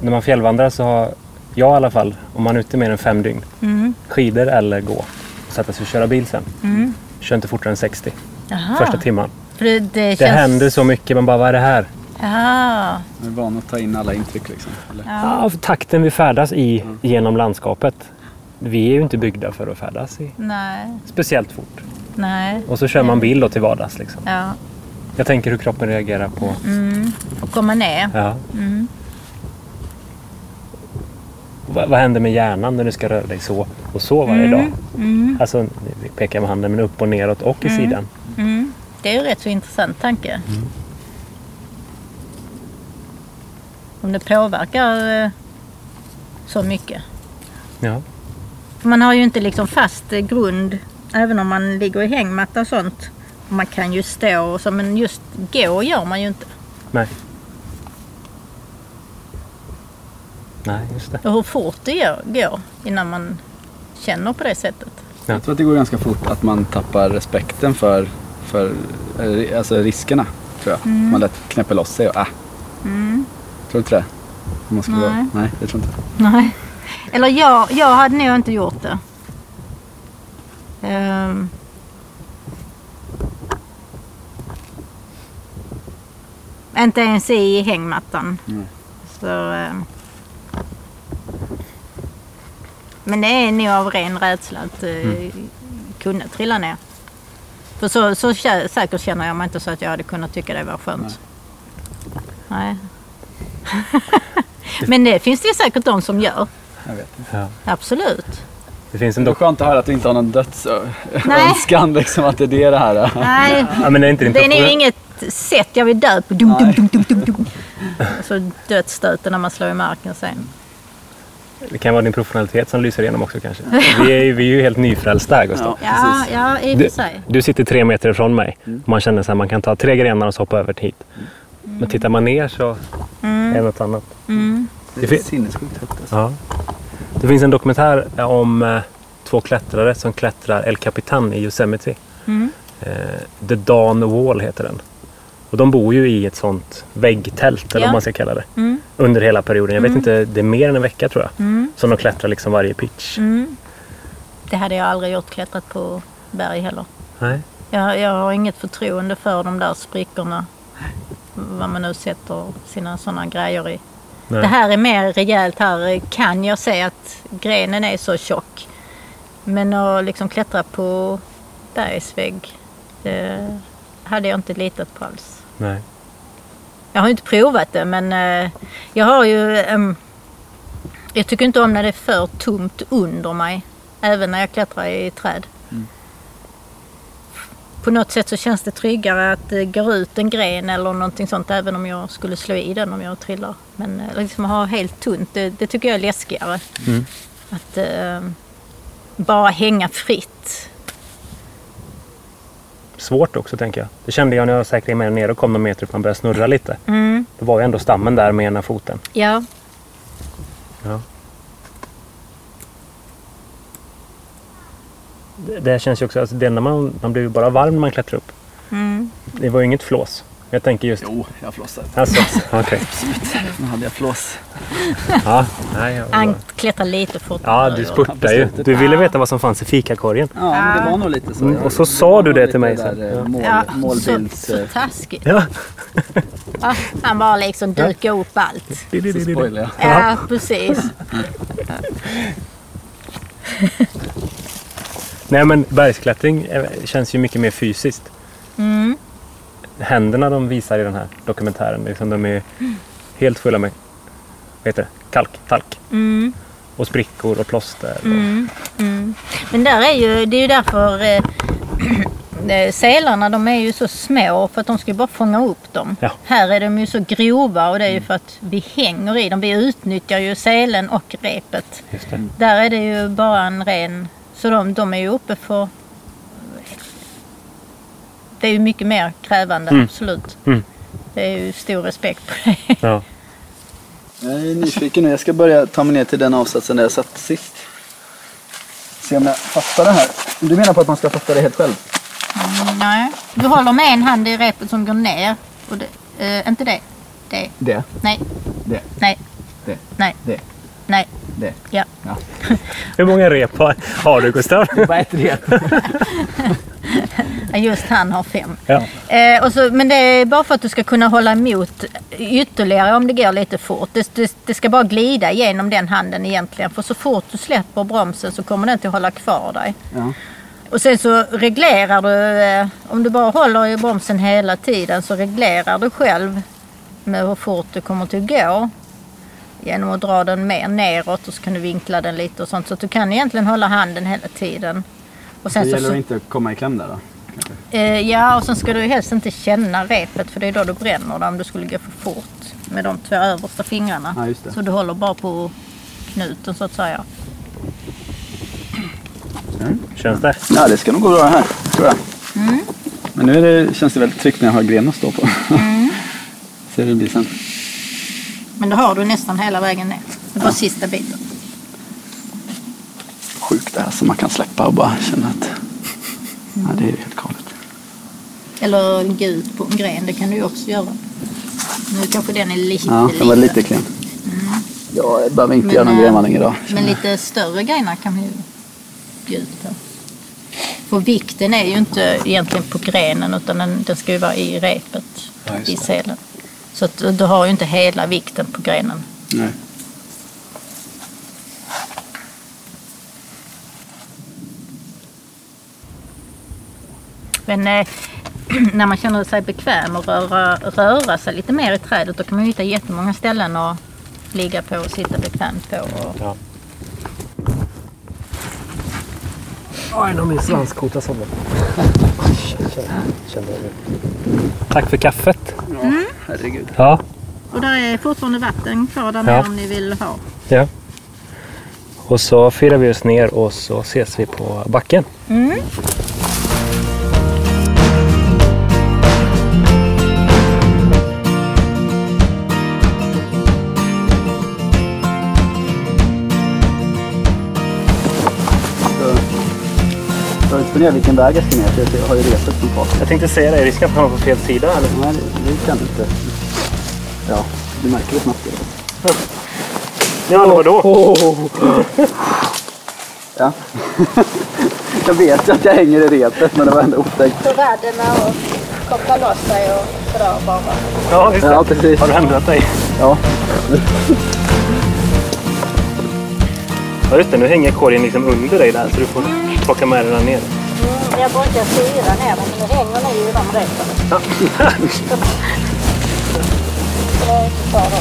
När man fjällvandrar så har jag i alla fall, om man är ute mer än fem dygn, Mm. skidor eller gå. Sätta sig och köra bil sen. Mm. Kör inte fortare än 60 Jaha. första timman. För det, det, Det känns... händer så mycket, man bara vad är det här? Ja. Jag är van att ta in alla intryck liksom. Eller? Ja. Ja, takten vi färdas i genom landskapet. Vi är ju inte byggda för att färdas i Nej. speciellt fort. Nej. Och så kör man bil då till vardags. Liksom. Ja. Jag tänker hur kroppen reagerar på... Mm. Och komma ner. Ja. Mm. Vad, vad händer med hjärnan när du ska röra dig så och så varje dag? Mm. Alltså, vi pekar med handen men upp och neråt och i sidan. Mm. Det är ju rätt så intressant tanke. Om det påverkar eh, så mycket. Ja. Man har ju inte liksom fast eh, grund även om man ligger i hängmatta och sånt. Man kan ju stå och så men just gå gör man ju inte. Nej. Nej, just det. Och hur fort det gör- går innan man känner på det sättet. Jag tror att det går ganska fort att man tappar respekten för, för eh, alltså riskerna. Tror jag. Man lätt knäpper loss sig och ah. Mm. Tror du inte det? Om man skulle Nej. Vara, nej, det tror jag inte. Nej. Eller jag, jag hade nog inte gjort det. Ehm. Inte ens i hängmattan. Mm. Så, ehm. Men det är nog av ren rädsla att uh, kunna trilla ner. För så, så säkert känner jag mig inte så att jag hade kunnat tycka det var skönt. Nej. [laughs] Men det finns det ju säkert de som gör. Jag vet inte. Ja. Absolut. Det finns en Det är skönt att höra att du inte har någon dödsönskan. Liksom, att det är det det här. Nej, ja, men det är inte din det är profession- inget sätt jag vill dö på. Dum, dum, dum, dum, dum, dum. Så dödsstöten när man slår i marken sen. Det kan vara din professionalitet som lyser igenom också kanske. Vi är, ju- vi är ju helt nyfrälsta här Gustav. Ja, Ja, precis. ja i och Du, för sig. du sitter tre meter ifrån mig. Man känner att man kan ta tre grenar och så hoppa över hit. Men tittar man ner så är det något annat. Mm. Det är sinnessjukt högt. Alltså. Ja. Det finns en dokumentär om eh, två klättrare som klättrar El Capitan i Yosemite. Mm. Eh, The Dawn Wall heter den. Och de bor ju i ett sånt väggtält, eller Ja. vad man ska kalla det. Mm. Under hela perioden. Jag vet inte, det är mer än en vecka tror jag. Mm. Som de klättrar liksom varje pitch. Mm. Det hade jag aldrig gjort, klättrat på berg heller. Nej. Jag, jag har inget förtroende för de där sprickorna. Vad man nu sätter sina sådana grejer i. Nej. Det här är mer rejält. Här kan jag se att grenen är så tjock. Men att liksom klättra på bergsvägg, det hade jag inte litat på alls. Nej. Jag har inte provat det men eh, jag har ju... jag tycker inte om när det är för tomt under mig. Även när jag klättrar i träd. På något sätt så känns det tryggare att det går ut en gren eller någonting sånt även om jag skulle slå i den om jag trillar. Men eh, liksom ha helt tunt, det, det tycker jag är läskigare. Mm. Att eh, bara hänga fritt. Svårt också tänker jag. Det kände jag när jag säkrade mig ner och kom några meter upp man började snurra lite. Mm. Då var ju ändå stammen där med ena foten. Ja, Ja. Det, det känns ju också, alltså det när man, man blir ju bara varm när man klättrar upp. mm. Det var ju inget flås. Jag tänker just... Jo, jag flåsat. Alltså, [laughs] okej. Nu hade jag flås. Ja, nej, jag han var... klättrar lite fortare. ja, du spurtar ju. Du ville veta vad som fanns i fikakorgen. Ja, men det var nog lite så. Mm, och så sa var du det till mig sen. eh, Ja. Mål, Ja, målbilds... så, så taskigt. Ja. Ja, han bara liksom dukar upp allt. Så spoilar jag. Ja, precis. [laughs] [laughs] Nej men bergsklättring eh, känns ju mycket mer fysiskt. Mm. Händerna de visar i den här dokumentären, liksom, de är helt fulla med vad heter det? kalk, talk. Mm. Och sprickor och plåster. Och, Mm, mm. Men där är ju, det är ju därför eh, [clears throat] eh, sälarna de är ju så små för att de ska ju bara fånga upp dem. Ja. Här är de ju så grova och det är ju för att vi hänger i dem. Vi utnyttjar ju selen och repet. Där är det ju bara en ren, så de, de är ju uppe för det är ju mycket mer krävande, Mm. absolut. Mm. Det är ju stor respekt på det. Ja. Jag är nyfiken nu. Jag ska börja ta mig ner till den avsatsen där jag satt sist. Se om jag fattar det här. Du menar på att man ska fatta det helt själv? Nej. Du håller med en hand i repet som går ner. Och det, eh, inte det. Det. Det, Nej. det, Nej. det, Nej. det, Nej. Det. Ja. Ja. [laughs] Hur många rep har, du Gustav? Det var ett rep. [laughs] Just han har fem. Ja. Eh, och så, men det är bara för att du ska kunna hålla emot ytterligare om det går lite fort. Det, det, det ska bara glida igenom den handen egentligen. För så fort du släpper bromsen så kommer den att hålla kvar dig. Ja. Och sen så reglerar du, eh, om du bara håller i bromsen hela tiden så reglerar du själv med hur fort du kommer till att gå. Genom att dra den mer neråt och så kan du vinkla den lite och sånt. Så att du kan egentligen hålla handen hela tiden. Och Det sen så, gäller så, att inte komma i kläm där då. Eh, ja, och sen ska du helst inte känna repet för det är då du bränner det om du skulle gå för fort med de två översta fingrarna. Ja, just det. Så du håller bara på knuten så att säga. Känns det? Ja, det ska nog gå bra här, tror jag. Mm. Men nu är det, känns det väldigt tryggt när jag har gren att stå på. Mm. [laughs] Se hur det blir sen. Men då har du nästan hela vägen ner. Det var sista biten. Sjukt det här som man kan släppa och bara känna att ja, det är helt galet. Eller gå ut på en gren, det kan du ju också göra. Nu kanske den är lite Ja, den var lite klen. Ja, jag behöver inte Men, göra någon eh, grenvandring idag. Men lite större grenar kan man ju gå ut på. För vikten är ju inte egentligen på grenen utan den, den ska ju vara i repet Ja, i det. selen. Så att du har ju inte hela vikten på grenen. Nej. Men eh, [clears throat] när man känner sig bekväm och röra, röra sig lite mer i trädet då kan man ju hitta jättemånga ställen att ligga på och sitta bekvämt på. Och, Ja. Min svans kotas av Kände jag nu. Tack för kaffet. Ja, herregud. Ja. och där är fortfarande vatten kvar där Ja. om ni vill ha. ja. Och så firar vi oss ner och så ses vi på backen. Mm. Jag inte vilken väg jag ska ner för jag har ju repet som kvar. Jag tänkte säga det, vi ska inte hamna på fel sida eller? Nej, det, kan du inte. Ja, du märker det snabbt. Ja, eller vadå? Ja. [laughs] jag vet ju att jag hänger i repet men det var ändå otäckt. Så radden med att koppla loss sig och sådär bara. Ja, just det. Ja, precis. Har du ändrat dig? Ja, Ja, just det. Nu hänger korgen liksom under dig där så du får plocka med den ner. Mm, jag brukar styra ner den men det hänger nu i de repen. Ja. Så det är inte bra då.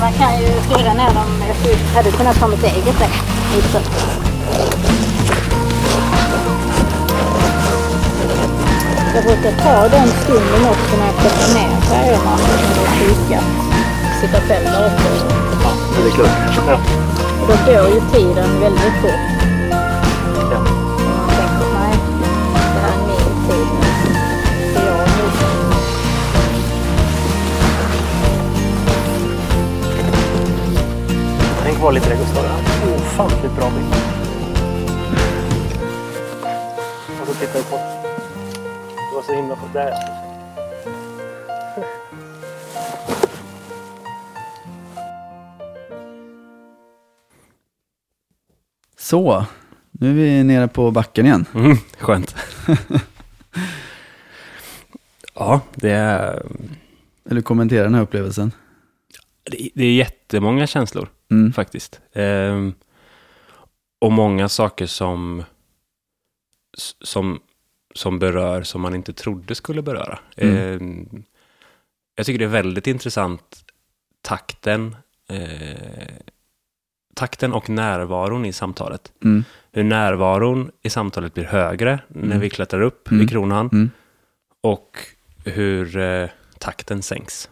Man kan ju styra ner dem. Jag hade kunnat ta mitt eget där. Jag brukar ta den stunden också när jag plockar ner färgerna kika. Sitta själv där uppe. ja det är klokt. Ja. Då går ju tiden väldigt fort. Vara lite där Gustav. Ofantligt bra bild. Och så tittar vi på... Det var så himla... Där. Så, nu är vi nere på backen igen. Mm, skönt. [laughs] ja, det är, Vill du kommentera den här upplevelsen? det det är jättemånga känslor Mm. faktiskt. Ehm, och många saker som, som, som berör som man inte trodde skulle beröra. Mm. Ehm, jag tycker det är väldigt intressant takten, eh, takten och närvaron i samtalet. Mm. Hur närvaron i samtalet blir högre när Mm. vi klättrar upp Mm. i kronan Mm. och hur eh, takten sänks.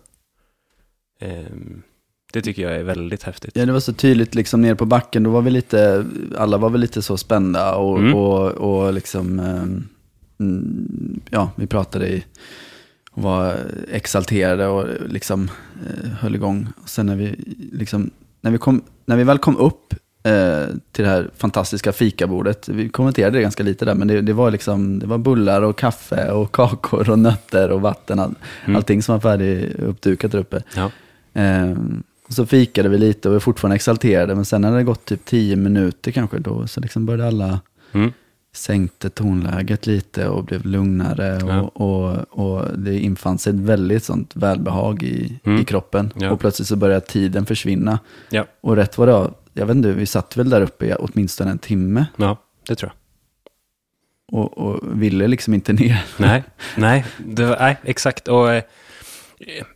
Ehm, det tycker jag är väldigt häftigt. Ja, det var så tydligt liksom ner på backen. Då var vi lite, alla var väl lite så spända och, Mm. och, och liksom, ehm, mm, ja, vi pratade i, och var exalterade och liksom eh, höll igång. Och sen när vi, liksom, när vi, kom, när vi väl kom upp eh, till det här fantastiska fikabordet, vi kommenterade det ganska lite där, men det, det var liksom, det var bullar och kaffe och kakor och nötter och vatten, all, Mm. allting som var färdig uppdukat där uppe. Ja. Ehm, och så fikade vi lite och vi var fortfarande exalterade, men sen när det gått typ tio minuter kanske, då så liksom började alla Mm. sänkte tonläget lite och blev lugnare Ja. och, och, och det infann sig ett väldigt sånt välbehag i, Mm. i kroppen. Ja. Och plötsligt så började tiden försvinna. Ja. Och rätt vad det var, jag vet inte, vi satt väl där uppe i åtminstone en timme ja, det tror jag. och, och ville liksom inte ner. Nej, [laughs] nej, var, nej exakt. Och eh,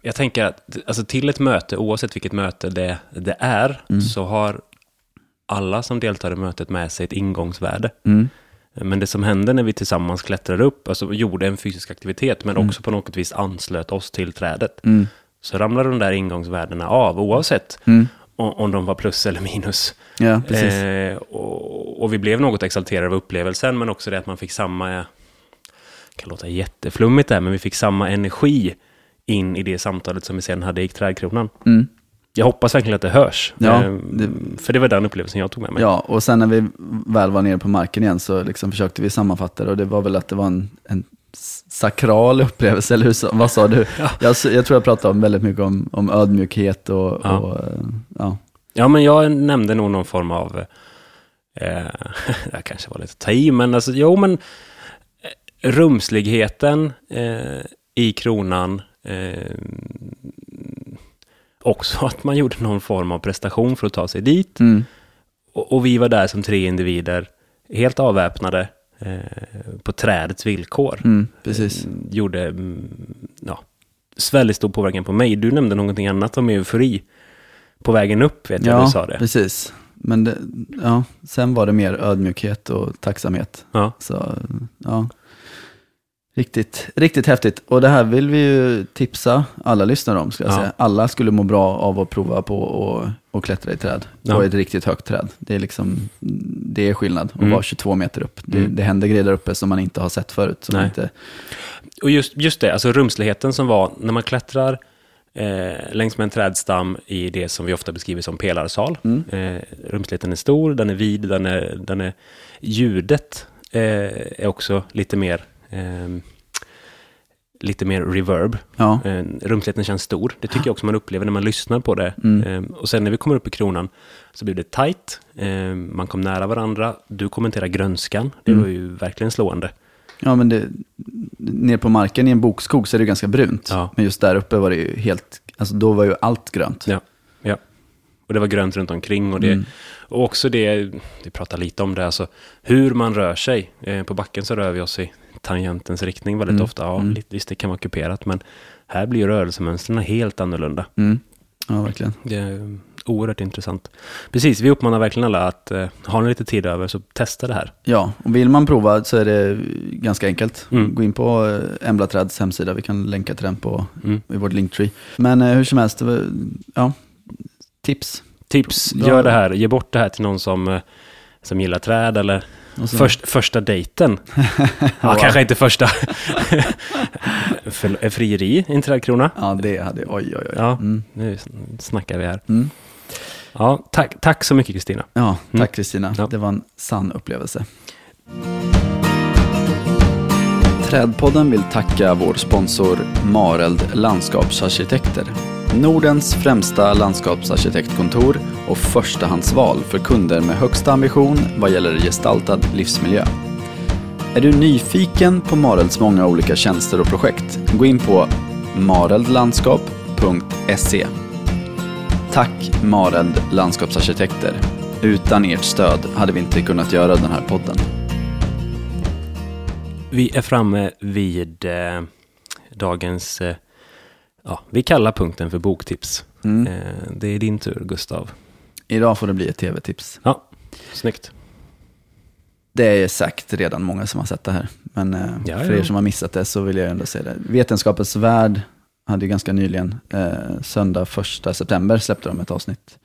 jag tänker att alltså, till ett möte, oavsett vilket möte det, det är, Mm. så har alla som deltar i mötet med sig ett ingångsvärde. Mm. Men det som hände när vi tillsammans klättrade upp, alltså gjorde en fysisk aktivitet, men Mm. också på något vis anslöt oss till trädet, Mm. så ramlade de där ingångsvärdena av, oavsett Mm. om, de var plus eller minus. Ja. Eh, och, och vi blev något exalterade av upplevelsen, men också det att man fick samma, det kan låta jätteflummigt där, men vi fick samma energi in i det samtalet som vi sen hade i Trädkronan. Mm. Jag hoppas verkligen att det hörs, Ja, eh, det- för det var den upplevelsen jag tog med mig. Ja, och sen när vi väl var nere på marken igen så liksom försökte vi sammanfatta det och det var väl att det var en, en sakral upplevelse, eller hur, vad sa du? [laughs] Jag, s- jag tror jag pratade om väldigt mycket om, om ödmjukhet och, Ja. och ja. Ja, men jag nämnde nog någon form av, eh, [laughs] jag kanske var lite ta i, men alltså, jo men eh, rumsligheten eh, i kronan, eh, också att man gjorde någon form av prestation för att ta sig dit. Mm. Och, och vi var där som tre individer, helt avväpnade, eh, på trädets villkor. Mm, precis. Mm, Gjorde, mm, ja, väldigt stor påverkan på mig. Du nämnde någonting annat om eufori. På vägen upp vet jag Ja, du sa det. precis. Men det, ja, sen var det mer ödmjukhet och tacksamhet. Ja. Så, ja. Riktigt, riktigt häftigt. Och det här vill vi ju tipsa alla lyssnare om. Ska jag Ja. säga. Alla skulle må bra av att prova på och, och klättra i träd. Ja. Och ett riktigt högt träd. Det är, liksom, det är skillnad att Mm. vara 22 meter upp. Det, Mm. det händer grejer där uppe som man inte har sett förut. Som Nej. inte, Och just, just det, alltså rumsligheten som var när man klättrar eh, längs med en trädstam i det som vi ofta beskriver som pelarsal. Mm. Eh, rumsligheten är stor, den är vid, den är, den är ljudet eh, är också lite mer lite mer reverb. ja, Eh, rumsligheten känns stor. Det tycker jag också man upplever när man lyssnar på det. Mm. Eh, och sen när vi kommer upp i kronan så blir det tight. Man kom nära varandra. Du kommenterar grönskan. Det Mm. var ju verkligen slående. ja, men det, ner på marken i en bokskog så är det ganska brunt. Ja. Men just där uppe var det ju helt, alltså då var ju allt grönt. Ja. Och det var grönt runt omkring. Och, det, Mm. och också det, vi pratar lite om det, alltså hur man rör sig. Eh, på backen så rör vi oss i tangentens riktning väldigt Mm. ofta. Ja, Mm. lite, visst, det kan vara kuperat, men här blir rörelsemönstren helt annorlunda. Mm. Ja, verkligen. Det är oerhört intressant. Precis, vi uppmanar verkligen alla att eh, har ni lite tid över så testa det här. Ja, och vill man prova så är det ganska enkelt. Mm. Gå in på eh, Emblaträds hemsida, vi kan länka till den på, Mm. i vårt linktree. Men eh, hur som helst, ja, tips. Tips, gör det här. Ge bort det här till någon som, eh, som gillar träd eller Först, första dejten. [laughs] ja, kanske inte första. [laughs] För, frieri i en trädkrona. Ja, det hade, oj, oj, oj. Ja. Mm. Nu snackar vi här. Mm. Ja, tack, tack så mycket Kristina. Ja, tack Mm. Kristina. Ja. Det var en sann upplevelse. Trädpodden vill tacka vår sponsor Mareld Landskapsarkitekter. Nordens främsta landskapsarkitektkontor och förstahandsval för kunder med högsta ambition vad gäller gestaltad livsmiljö. Är du nyfiken på Marelds många olika tjänster och projekt? Gå in på mareldlandskap.se. Tack Mareld Landskapsarkitekter. Utan ert stöd hade vi inte kunnat göra den här podden. Vi är framme vid eh, dagens eh, Ja, vi kallar punkten för boktips. Mm. Eh, det är din tur, Gustav. Idag får det bli ett tv-tips. Ja, snyggt. Det är säkert redan många som har sett det här. Men eh, Ja, för er som har missat det så vill jag ändå säga det. Vetenskapens värld hade ju ganska nyligen, eh, söndag 1 september släppte de ett avsnitt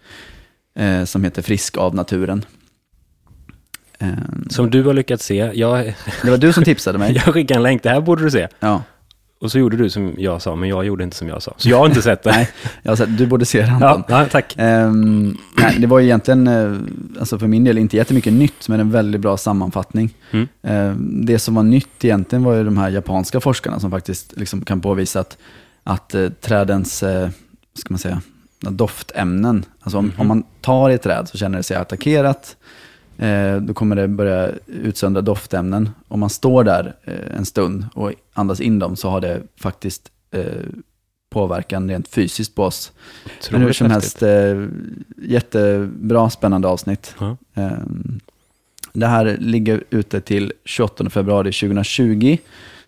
eh, som heter Frisk av naturen. Eh, Som du har lyckats se, jag, det var du som tipsade mig. [laughs] jag skickade en länk, det här borde du se. Ja, Och så gjorde du som jag sa, men jag gjorde inte som jag sa. Så jag har inte sett det. [laughs] nej, jag har sett, du borde se det Anton. ja, tack. Ehm, nej, det var egentligen, eh, alltså för min del, inte jättemycket nytt, men en väldigt bra sammanfattning. Mm. Ehm, det som var nytt egentligen var ju de här japanska forskarna som faktiskt liksom kan påvisa att, att eh, trädens, eh, ska man säga, doftämnen, alltså om, Mhm. om man tar i ett träd så känner det sig attackerat, då kommer det börja utsöndra doftämnen. Om man står där eh, en stund och andas in dem så har det faktiskt eh, påverkan rent fysiskt på oss. Men hur Otroligt som helst, eh, jättebra, spännande avsnitt. Ja. Eh, det här ligger ute till 28 februari 2020.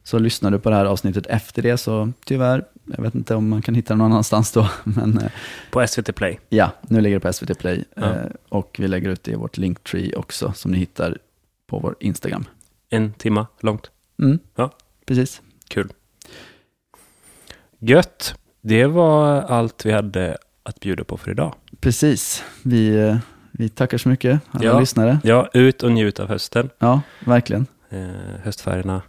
Så lyssnar du på det här avsnittet efter det så tyvärr, jag vet inte om man kan hitta det någon annanstans då, [laughs] men eh, På SVT Play. ja, nu ligger det på SVT Play. Ja. Eh, och vi lägger ut det i vårt Linktree också, som ni hittar på vår Instagram. En timma långt. Mm, Ja. precis. Kul. Gött. Det var allt vi hade att bjuda på för idag. Precis. Vi, eh, vi tackar så mycket, alla Ja. lyssnare. Ja, ut och njut av hösten. Ja, verkligen. Eh, höstfärgerna.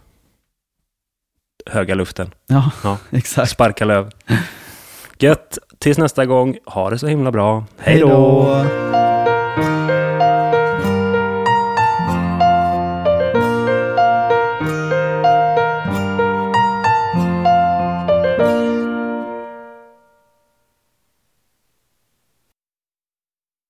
Höga luften. Ja, Ja. [laughs] exakt. Sparka löv. [laughs] Gött. Tills nästa gång. Ha det så himla bra. Hej då!